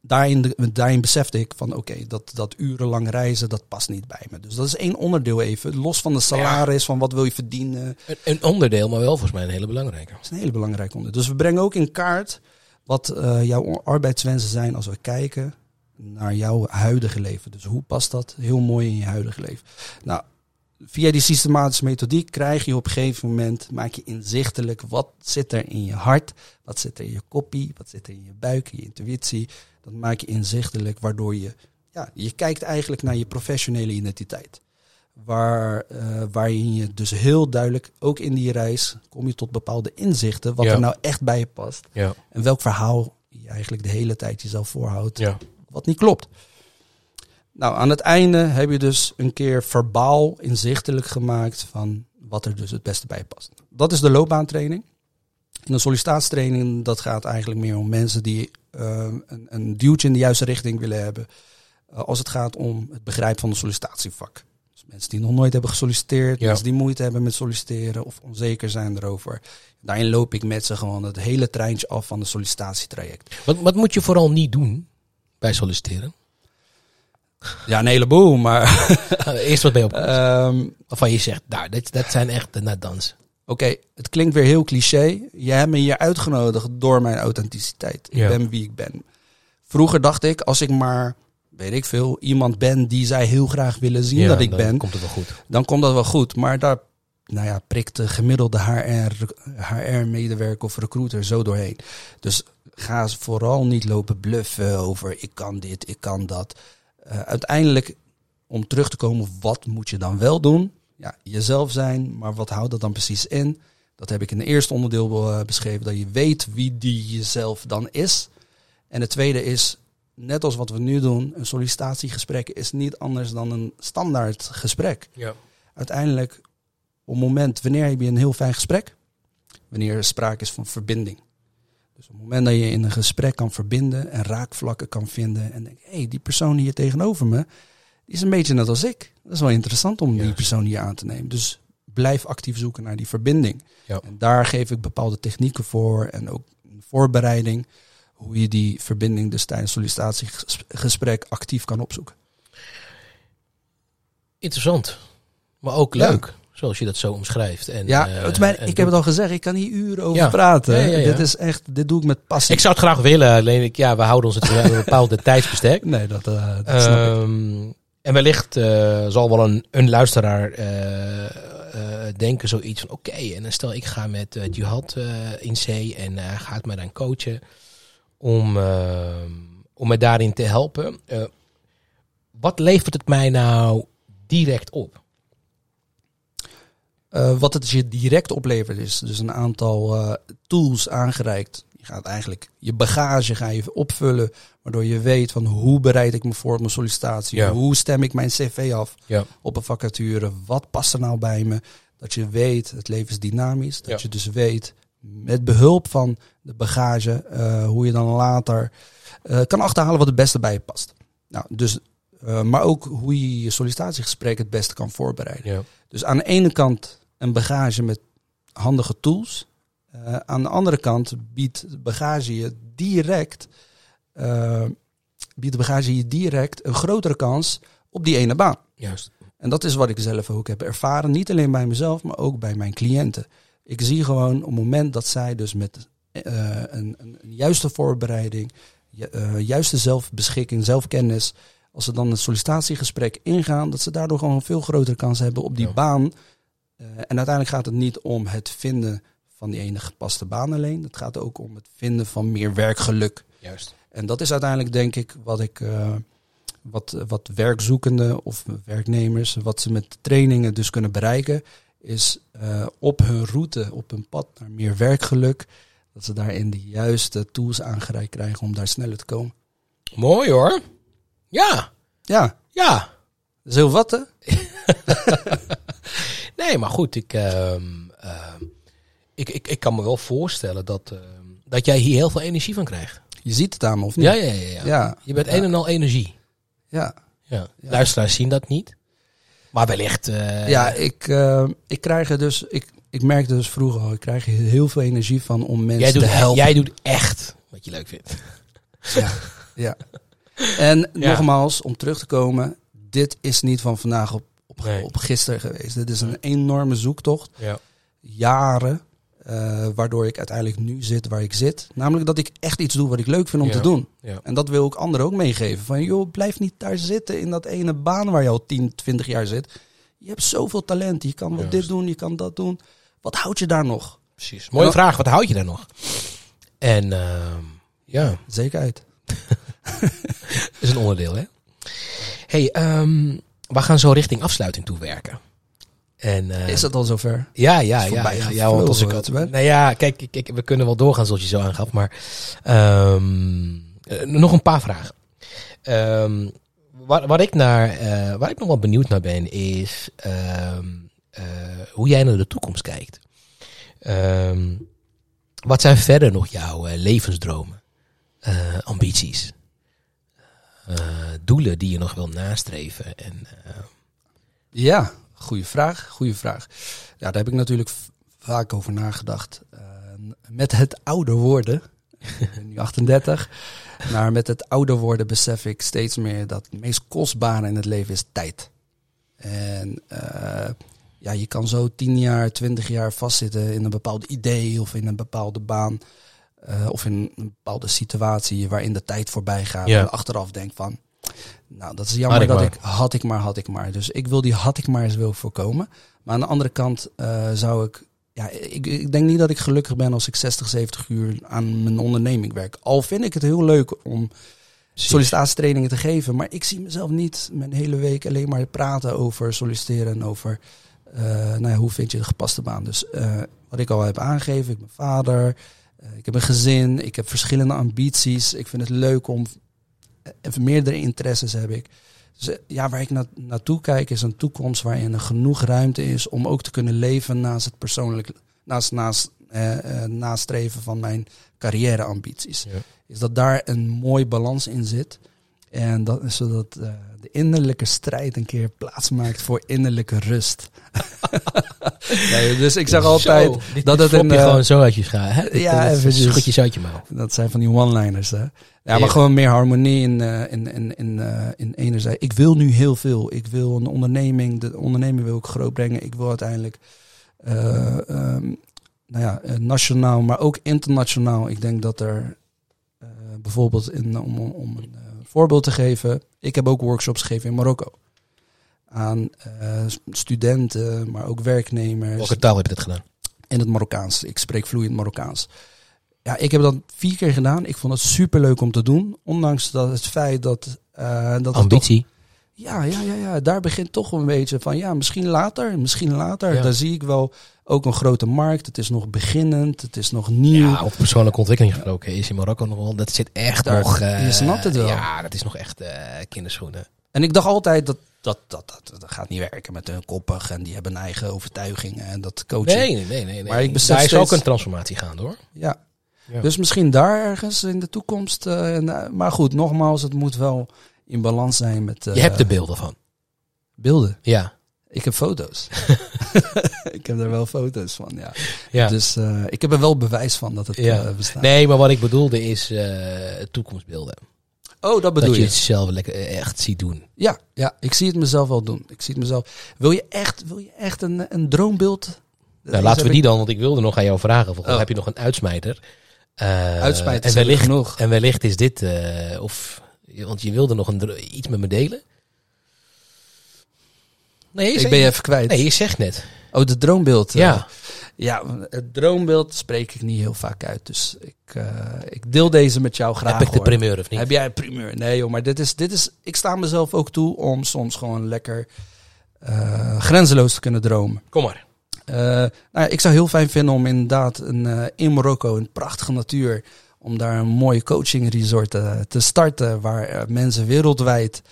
daarin, daarin besefte ik van oké, dat, dat urenlang reizen, dat past niet bij me. Dus dat is één onderdeel even, los van de salaris, van wat wil je verdienen. Een, een, onderdeel, maar wel volgens mij een hele belangrijke. Dat is een hele belangrijke onderdeel. Dus we brengen ook in kaart wat jouw arbeidswensen zijn als we kijken naar jouw huidige leven. Dus hoe past dat heel mooi in je huidige leven? Nou, via die systematische methodiek krijg je op een gegeven moment, maak je inzichtelijk wat zit er in je hart, wat zit er in je koppie, wat zit er in je buik, je intuïtie. Dat maak je inzichtelijk, waardoor je, ja, je kijkt eigenlijk naar je professionele identiteit. Waar, uh, waarin je dus heel duidelijk, ook in die reis, kom je tot bepaalde inzichten, wat er nou echt bij je past. Ja. En welk verhaal je eigenlijk de hele tijd jezelf voorhoudt, ja. Wat niet klopt. Nou, aan het einde heb je dus een keer verbaal inzichtelijk gemaakt van wat er dus het beste bij past. Dat is de loopbaantraining. En de sollicitatietraining, dat gaat eigenlijk meer om mensen die uh, een, een duwtje in de juiste richting willen hebben. Uh, als het gaat om het begrijpen van de sollicitatievak. Dus mensen die nog nooit hebben gesolliciteerd, mensen die moeite hebben met solliciteren of onzeker zijn erover. Daarin loop ik met ze gewoon het hele treintje af van de sollicitatietraject. Wat, wat moet je vooral niet doen bij solliciteren? Ja, een heleboel, maar... Eerst wat ben je op um, Waarvan je zegt, nou, dat, dat zijn echt de dans. Oké, het klinkt weer heel cliché. Je hebt me hier uitgenodigd door mijn authenticiteit. Ik ben wie ik ben. Vroeger dacht ik, als ik maar, weet ik veel, iemand ben die zij heel graag willen zien dat ik dan ben. komt het wel goed. Dan komt dat wel goed. Maar daar nou ja, prikt de gemiddelde HR-medewerker HR of recruiter zo doorheen. Dus ga vooral niet lopen bluffen over ik kan dit, ik kan dat. Uh, uiteindelijk, om terug te komen, wat moet je dan wel doen? Ja, jezelf zijn, maar wat houdt dat dan precies in? Dat heb ik in het eerste onderdeel uh, beschreven, dat je weet wie die jezelf dan is. En het tweede is, net als wat we nu doen, een sollicitatiegesprek is niet anders dan een standaard gesprek. Ja. Uiteindelijk, op het moment, wanneer heb je een heel fijn gesprek? Wanneer er sprake is van verbinding. Dus op het moment dat je in een gesprek kan verbinden en raakvlakken kan vinden en denk, hé, hey, die persoon hier tegenover me, die is een beetje net als ik. Dat is wel interessant om die persoon hier aan te nemen. Dus blijf actief zoeken naar die verbinding. Ja. En daar geef ik bepaalde technieken voor en ook een voorbereiding, hoe je die verbinding dus tijdens sollicitatiegesprek actief kan opzoeken. Interessant, maar ook leuk. Zoals je dat zo omschrijft. En, ja, uh, en ik heb het al gezegd, ik kan hier uren over praten. dit is echt, dit doe ik met passie. Ik zou het graag willen, alleen ik, ja, we houden ons het een bepaalde tijdsbestek. Nee, dat, uh, dat snap ik. Ehm, en wellicht uh, zal wel een, een luisteraar denken zoiets van, oké, okay, en dan stel ik ga met Jihad in zee en hij gaat mij dan coachen om, om me daarin te helpen. wat levert het mij nou direct op? Uh, wat het je direct oplevert is dus een aantal uh, tools aangereikt. Je gaat eigenlijk je bagage ga je opvullen, waardoor je weet van hoe bereid ik me voor op mijn sollicitatie, ja. hoe stem ik mijn cv af ja. op een vacature, wat past er nou bij me. Dat je weet, het leven is dynamisch, dat ja. je dus weet met behulp van de bagage, eh, hoe je dan later eh, kan achterhalen wat het beste bij je past. Nou, dus, eh, maar ook hoe je je sollicitatiegesprek het beste kan voorbereiden. Ja. Dus aan de ene kant een bagage met handige tools. Eh, aan de andere kant biedt bagage je direct, eh, biedt bagage je direct een grotere kans op die ene baan. Juist. En dat is wat ik zelf ook heb ervaren. Niet alleen bij mezelf, maar ook bij mijn cliënten. Ik zie gewoon op het moment dat zij dus met eh, een, een, juiste voorbereiding, ju- juiste zelfbeschikking, zelfkennis, als ze dan het sollicitatiegesprek ingaan, dat ze daardoor gewoon een veel grotere kans hebben op die Ja. baan. Eh, en uiteindelijk gaat het niet om het vinden van die ene gepaste baan alleen. Het gaat ook om het vinden van meer werkgeluk. Juist. En dat is uiteindelijk denk ik wat ik eh, wat, wat werkzoekenden of werknemers, wat ze met trainingen dus kunnen bereiken, is eh, op hun route, op hun pad naar meer werkgeluk, dat ze daarin de juiste tools aangereikt krijgen om daar sneller te komen. Mooi hoor. Ja. Ja, Ja. dat is heel wat hè? Nee, maar goed, ik, ehm, ehm, ik, ik, ik kan me wel voorstellen dat, ehm, dat jij hier heel veel energie van krijgt. Je ziet het aan me of niet? Ja, ja, ja. ja. Ja. Je bent een en al energie. Ja, Ja. Luisteraars zien dat niet. Maar wellicht... eh, ja ik, ik krijg er dus, ik, ik merkte dus vroeger al, ik krijg heel veel energie van om mensen jij, doet, te helpen. jij doet echt wat je leuk vindt. Ja, ja. En Ja. nogmaals, om terug te komen, dit is niet van vandaag op, op, Nee. op gisteren geweest. Dit is een enorme zoektocht, Ja. jaren, eh, waardoor ik uiteindelijk nu zit waar ik zit. Namelijk dat ik echt iets doe wat ik leuk vind om Ja. te doen. Ja. En dat wil ik anderen ook meegeven. Van joh, blijf niet daar zitten in dat ene baan waar je al 10, 20 jaar zit. Je hebt zoveel talent, je kan Juist. dit doen, je kan dat doen. Wat houdt je daar nog? Precies. Mooie vraag. Wat houd je daar nog? En ehm, ja, Zekerheid. is een onderdeel hè. hey, ehm, we gaan zo richting afsluiting toe werken. En, eh, Is het al zover? Ja, ja, ja, ja, ja. Want als ik had, het nou ja, kijk, kijk, we kunnen wel doorgaan zoals je zo aangaf, maar eh, nog een paar vragen. Ehm, waar, waar ik naar, eh, waar ik nog wel benieuwd naar ben, is ehm, eh, hoe jij naar de toekomst kijkt. Wat zijn verder nog jouw levensdromen, ambities, doelen die je nog wil nastreven? En, eh, Ja, goede vraag. Goede vraag. Ja, daar heb ik natuurlijk vaak over nagedacht. Eh, met het ouder worden, ik ben nu 38, maar met het ouder worden besef ik steeds meer dat het meest kostbare in het leven is tijd. En eh, ja, je kan zo 10 jaar, 20 jaar vastzitten in een bepaald idee of in een bepaalde baan. eh, of in een bepaalde situatie waarin de tijd voorbij gaat. Ja. En achteraf denk van, nou dat is jammer Had ik dat maar. ik had ik maar, had ik maar. Dus ik wil die had ik maar eens wil voorkomen. Maar aan de andere kant eh, zou ik, ja, ik, ik denk niet dat ik gelukkig ben als ik 60, 70 uur aan mijn onderneming werk. Al vind ik het heel leuk om sollicitatietrainingen te geven. Maar ik zie mezelf niet mijn hele week alleen maar praten over solliciteren en over eh, nou ja, hoe vind je de gepaste baan. Dus eh, wat ik al heb aangegeven, ik ben vader, ik heb een gezin, ik heb verschillende ambities. Ik vind het leuk om meerdere interesses heb ik. Dus eh, ja, waar ik na, naartoe kijk is een toekomst waarin er genoeg ruimte is om ook te kunnen leven naast het persoonlijk, naast, naast eh, eh, nastreven van mijn carrièreambities Ja. is dat daar een mooi balans in zit. En dat, zodat eh, de innerlijke strijd een keer plaats maakt voor innerlijke rust. nee, dus ik zeg altijd, Zo, dit, dat dit het een, je eh, gewoon zo uit je schaar. Ja, eventjes. Schud je mouw. dat zijn van die one-liners. Ja, maar gewoon meer harmonie in, eh, in, in, in, eh, in enerzijds. Ik wil nu heel veel. Ik wil een onderneming, de onderneming wil ik groot brengen. Ik wil uiteindelijk, ehm, nou ja, nationaal, maar ook internationaal. Ik denk dat er bijvoorbeeld, in, om, om- een voorbeeld te geven, ik heb ook workshops gegeven in Marokko. Aan studenten, maar ook werknemers Welke taal heb je dat gedaan? in het Marokkaans. Ik spreek vloeiend Marokkaans. Ja, ik heb dat vier keer gedaan. Ik vond het super leuk om te doen. Ondanks dat het feit dat. eh dat Ambitie. toch- ja, ja, ja, ja, daar begint toch een beetje van. Ja, misschien later, misschien later. Ja. Daar zie ik wel ook een grote markt. Het is nog beginnend. Het is nog nieuw. Ja, over persoonlijke ontwikkeling gesproken is in Marokko nog wel. Dat zit echt Daar- nog. eh, je snapt het wel. Ja, dat is nog echt eh kinderschoenen. En ik dacht altijd dat dat, dat, dat, dat gaat niet werken met hun koppig en die hebben een eigen overtuigingen en dat coaching. Nee, nee, nee. nee. Maar ik besef Daar is steeds- ook een transformatie gaande hoor. Ja. Ja. Dus misschien daar ergens in de toekomst. eh, en, eh, maar goed, nogmaals, het moet wel in balans zijn met eh, Je hebt de beelden van. beelden. Ja. Ik heb foto's. ik heb er wel foto's van, ja. ja. Dus eh, ik heb er wel bewijs van dat het Ja. eh, bestaat. Nee, maar wat ik bedoelde is eh, toekomstbeelden. Oh, dat bedoel dat je je. het zelf lekker eh, echt ziet doen. Ja, ja, ik zie het mezelf wel doen. Ik zie het mezelf. Wil je echt, wil je echt een, een droombeeld? Nou, laten we die dan, want ik wilde nog aan jou vragen. Volgens Oh. heb je nog een uitsmijter. Eh, Uitsmijters en wellicht, genoeg. En wellicht is dit, eh, of, want je wilde nog een, iets met me delen. Nee, Ik ben je even kwijt. Nee, je zegt net. Oh, de droombeeld. eh, Ja. ja, het droombeeld spreek ik niet heel vaak uit. Dus ik, ik deel deze met jou graag. heb ik de hoor. primeur of niet? Heb jij een primeur? Nee joh, maar dit is, dit is, ik sta mezelf ook toe om soms gewoon lekker eh, grenzeloos te kunnen dromen. Kom maar. Eh, nou ja, ik zou heel fijn vinden om inderdaad een, eh, in Marokko, een prachtige natuur, om daar een mooie coaching resort eh, te starten, waar mensen wereldwijd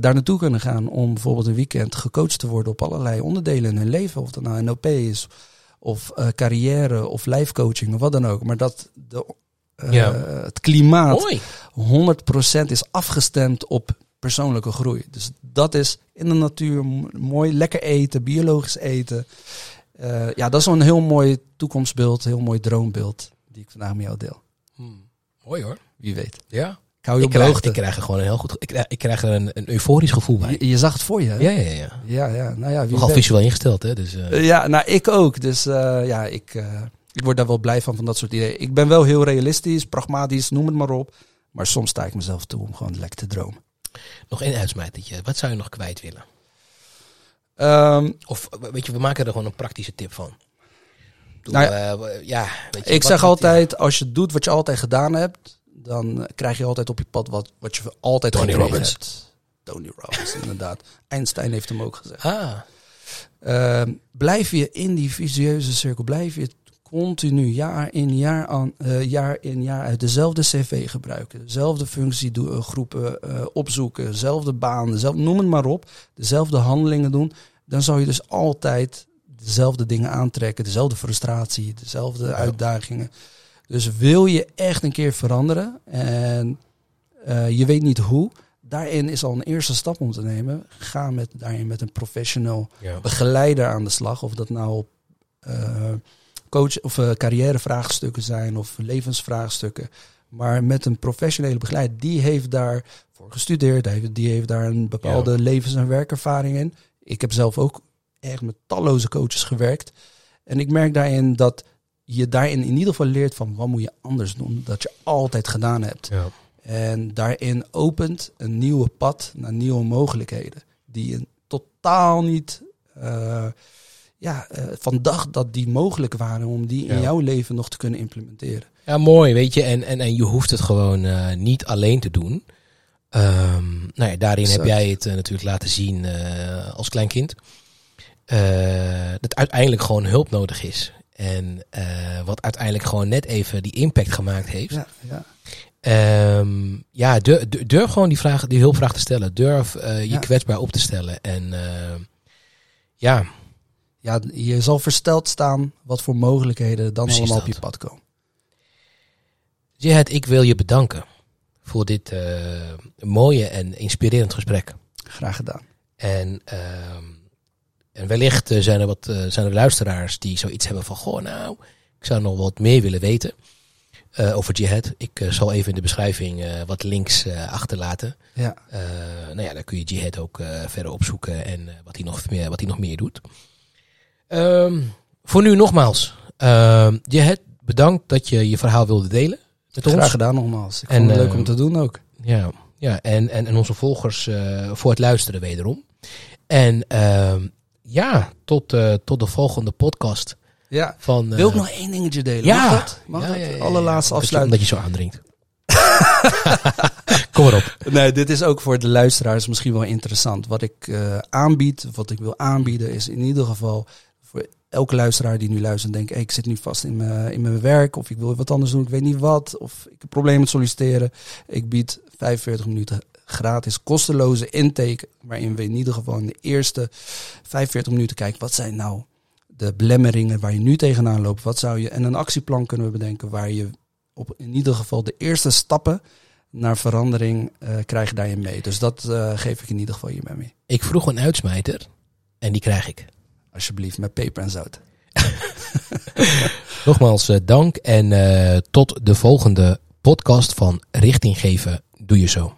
daar naartoe kunnen gaan om bijvoorbeeld een weekend gecoacht te worden op allerlei onderdelen in hun leven. Of dat nou NLP is, of eh, carrière, of lijfcoaching, of wat dan ook. Maar dat de, Ja. het klimaat Mooi. 100% is afgestemd op persoonlijke groei. Dus dat is in de natuur mooi, lekker eten, biologisch eten. Eh, ja, dat is wel een heel mooi toekomstbeeld, heel mooi droombeeld die ik vandaag met jou deel. Hmm. Mooi hoor. Wie weet. Ja. Ik hou je Ik op de krijg, hoogte. ik krijg er gewoon een heel goed. Ik krijg, ik krijg er een, een euforisch gevoel bij. Je, je zag het voor je, hè? Ja, ja, ja. ja. ja. Nou ja, wie Nogal visueel ingesteld, hè? Dus, eh, Eh, ja, nou ik ook. Dus eh, ja, ik, eh, ik word daar wel blij van, van dat soort ideeën. Ik ben wel heel realistisch, pragmatisch, noem het maar op. Maar soms sta ik mezelf toe om gewoon lekker te dromen. nog één uitsmijtertje. Wat zou je nog kwijt willen? Ehm, Of weet je, we maken er gewoon een praktische tip van. Ik bedoel, Nou eh, ja, weet je, Ik zeg altijd, als je doet wat je altijd gedaan hebt, dan krijg je altijd op je pad wat, wat je altijd Tony Robbins. hebt. Tony Robbins, inderdaad. Einstein heeft hem ook gezegd. Ah, Ehm, blijf je in die vicieuze cirkel, blijf je continu jaar in jaar, aan, eh, jaar in jaar uit dezelfde cv gebruiken, dezelfde functiegroepen eh, opzoeken, dezelfde baan, dezelfde, noem het maar op, dezelfde handelingen doen, dan zal je dus altijd dezelfde dingen aantrekken, dezelfde frustratie, dezelfde Ja. uitdagingen. Dus wil je echt een keer veranderen en eh, je weet niet hoe, daarin is al een eerste stap om te nemen. Ga met, daarin met een professional ja. begeleider aan de slag. Of dat nou op eh, coach of eh, carrièrevraagstukken zijn of levensvraagstukken. Maar met een professionele begeleider, die heeft daarvoor gestudeerd. Die heeft, die heeft daar een bepaalde levens- en werkervaring in. Ik heb zelf ook echt met talloze coaches gewerkt. En ik merk daarin dat je daarin in ieder geval leert van wat moet je anders doen. Dat je altijd gedaan hebt. Ja. En daarin opent een nieuwe pad naar nieuwe mogelijkheden. Die je totaal niet eh, ja, eh, van dacht dat die mogelijk waren om die in Ja. jouw leven nog te kunnen implementeren. Ja, mooi, weet je. En, en, en je hoeft het gewoon eh, niet alleen te doen. Ehm, nou ja, daarin heb jij het eh, natuurlijk laten zien als klein kind. Eh, dat uiteindelijk gewoon hulp nodig is. En wat uiteindelijk gewoon net even die impact gemaakt heeft. Ja, ja. Ehm, ja, durf, durf gewoon die, vraag, die hulpvraag te stellen. Durf je kwetsbaar op te stellen. En ja, ja, je zal versteld staan wat voor mogelijkheden dan Precies allemaal op je pad komen. Jihad, ik wil je bedanken voor dit eh, mooie en inspirerend gesprek. Graag gedaan. En, ehm, en wellicht eh, zijn, er wat, eh, zijn er luisteraars die zoiets hebben van... Goh, nou, ik zou nog wat meer willen weten over Jihad. Ik zal even in de beschrijving wat links achterlaten. Ja, nou ja, daar kun je Jihad ook verder opzoeken en wat, hij nog meer, wat hij nog meer doet. Ehm, voor nu nogmaals, ehm Jihad, bedankt dat je je verhaal wilde delen met ons. graag gedaan nogmaals. Ik En, vond het leuk eh, om te doen ook. Ja, ja en, en, en onze volgers eh, voor het luisteren wederom. En ehm, ja, tot, eh, tot de volgende podcast Ja. van... eh, Wil ik nog één dingetje delen? Ja. Mag dat? Mag ja. Allerlaatste je- afsluiting. Omdat je zo aandringt. Kom maar op. Nee, dit is ook voor de luisteraars misschien wel interessant. Wat ik eh, aanbied, wat ik wil aanbieden, is in ieder geval elke luisteraar die nu luistert en denkt, ik zit nu vast in mijn, in mijn werk of ik wil wat anders doen, ik weet niet wat, of ik heb problemen met solliciteren. Ik bied 45 minuten gratis, kosteloze intake. Waarin we in ieder geval in de eerste 45 minuten kijken. Wat zijn nou de belemmeringen waar je nu tegenaan loopt? Wat zou je. En een actieplan kunnen we bedenken waar je op in ieder geval de eerste stappen naar verandering uh, krijg je daarin mee. Dus dat uh, geef ik in ieder geval hiermee mee. Ik vroeg een uitsmijter en die krijg ik. Alsjeblieft, met peper en zout. Nogmaals uh, dank en tot de volgende podcast van Richting Geven Doe Je Zo.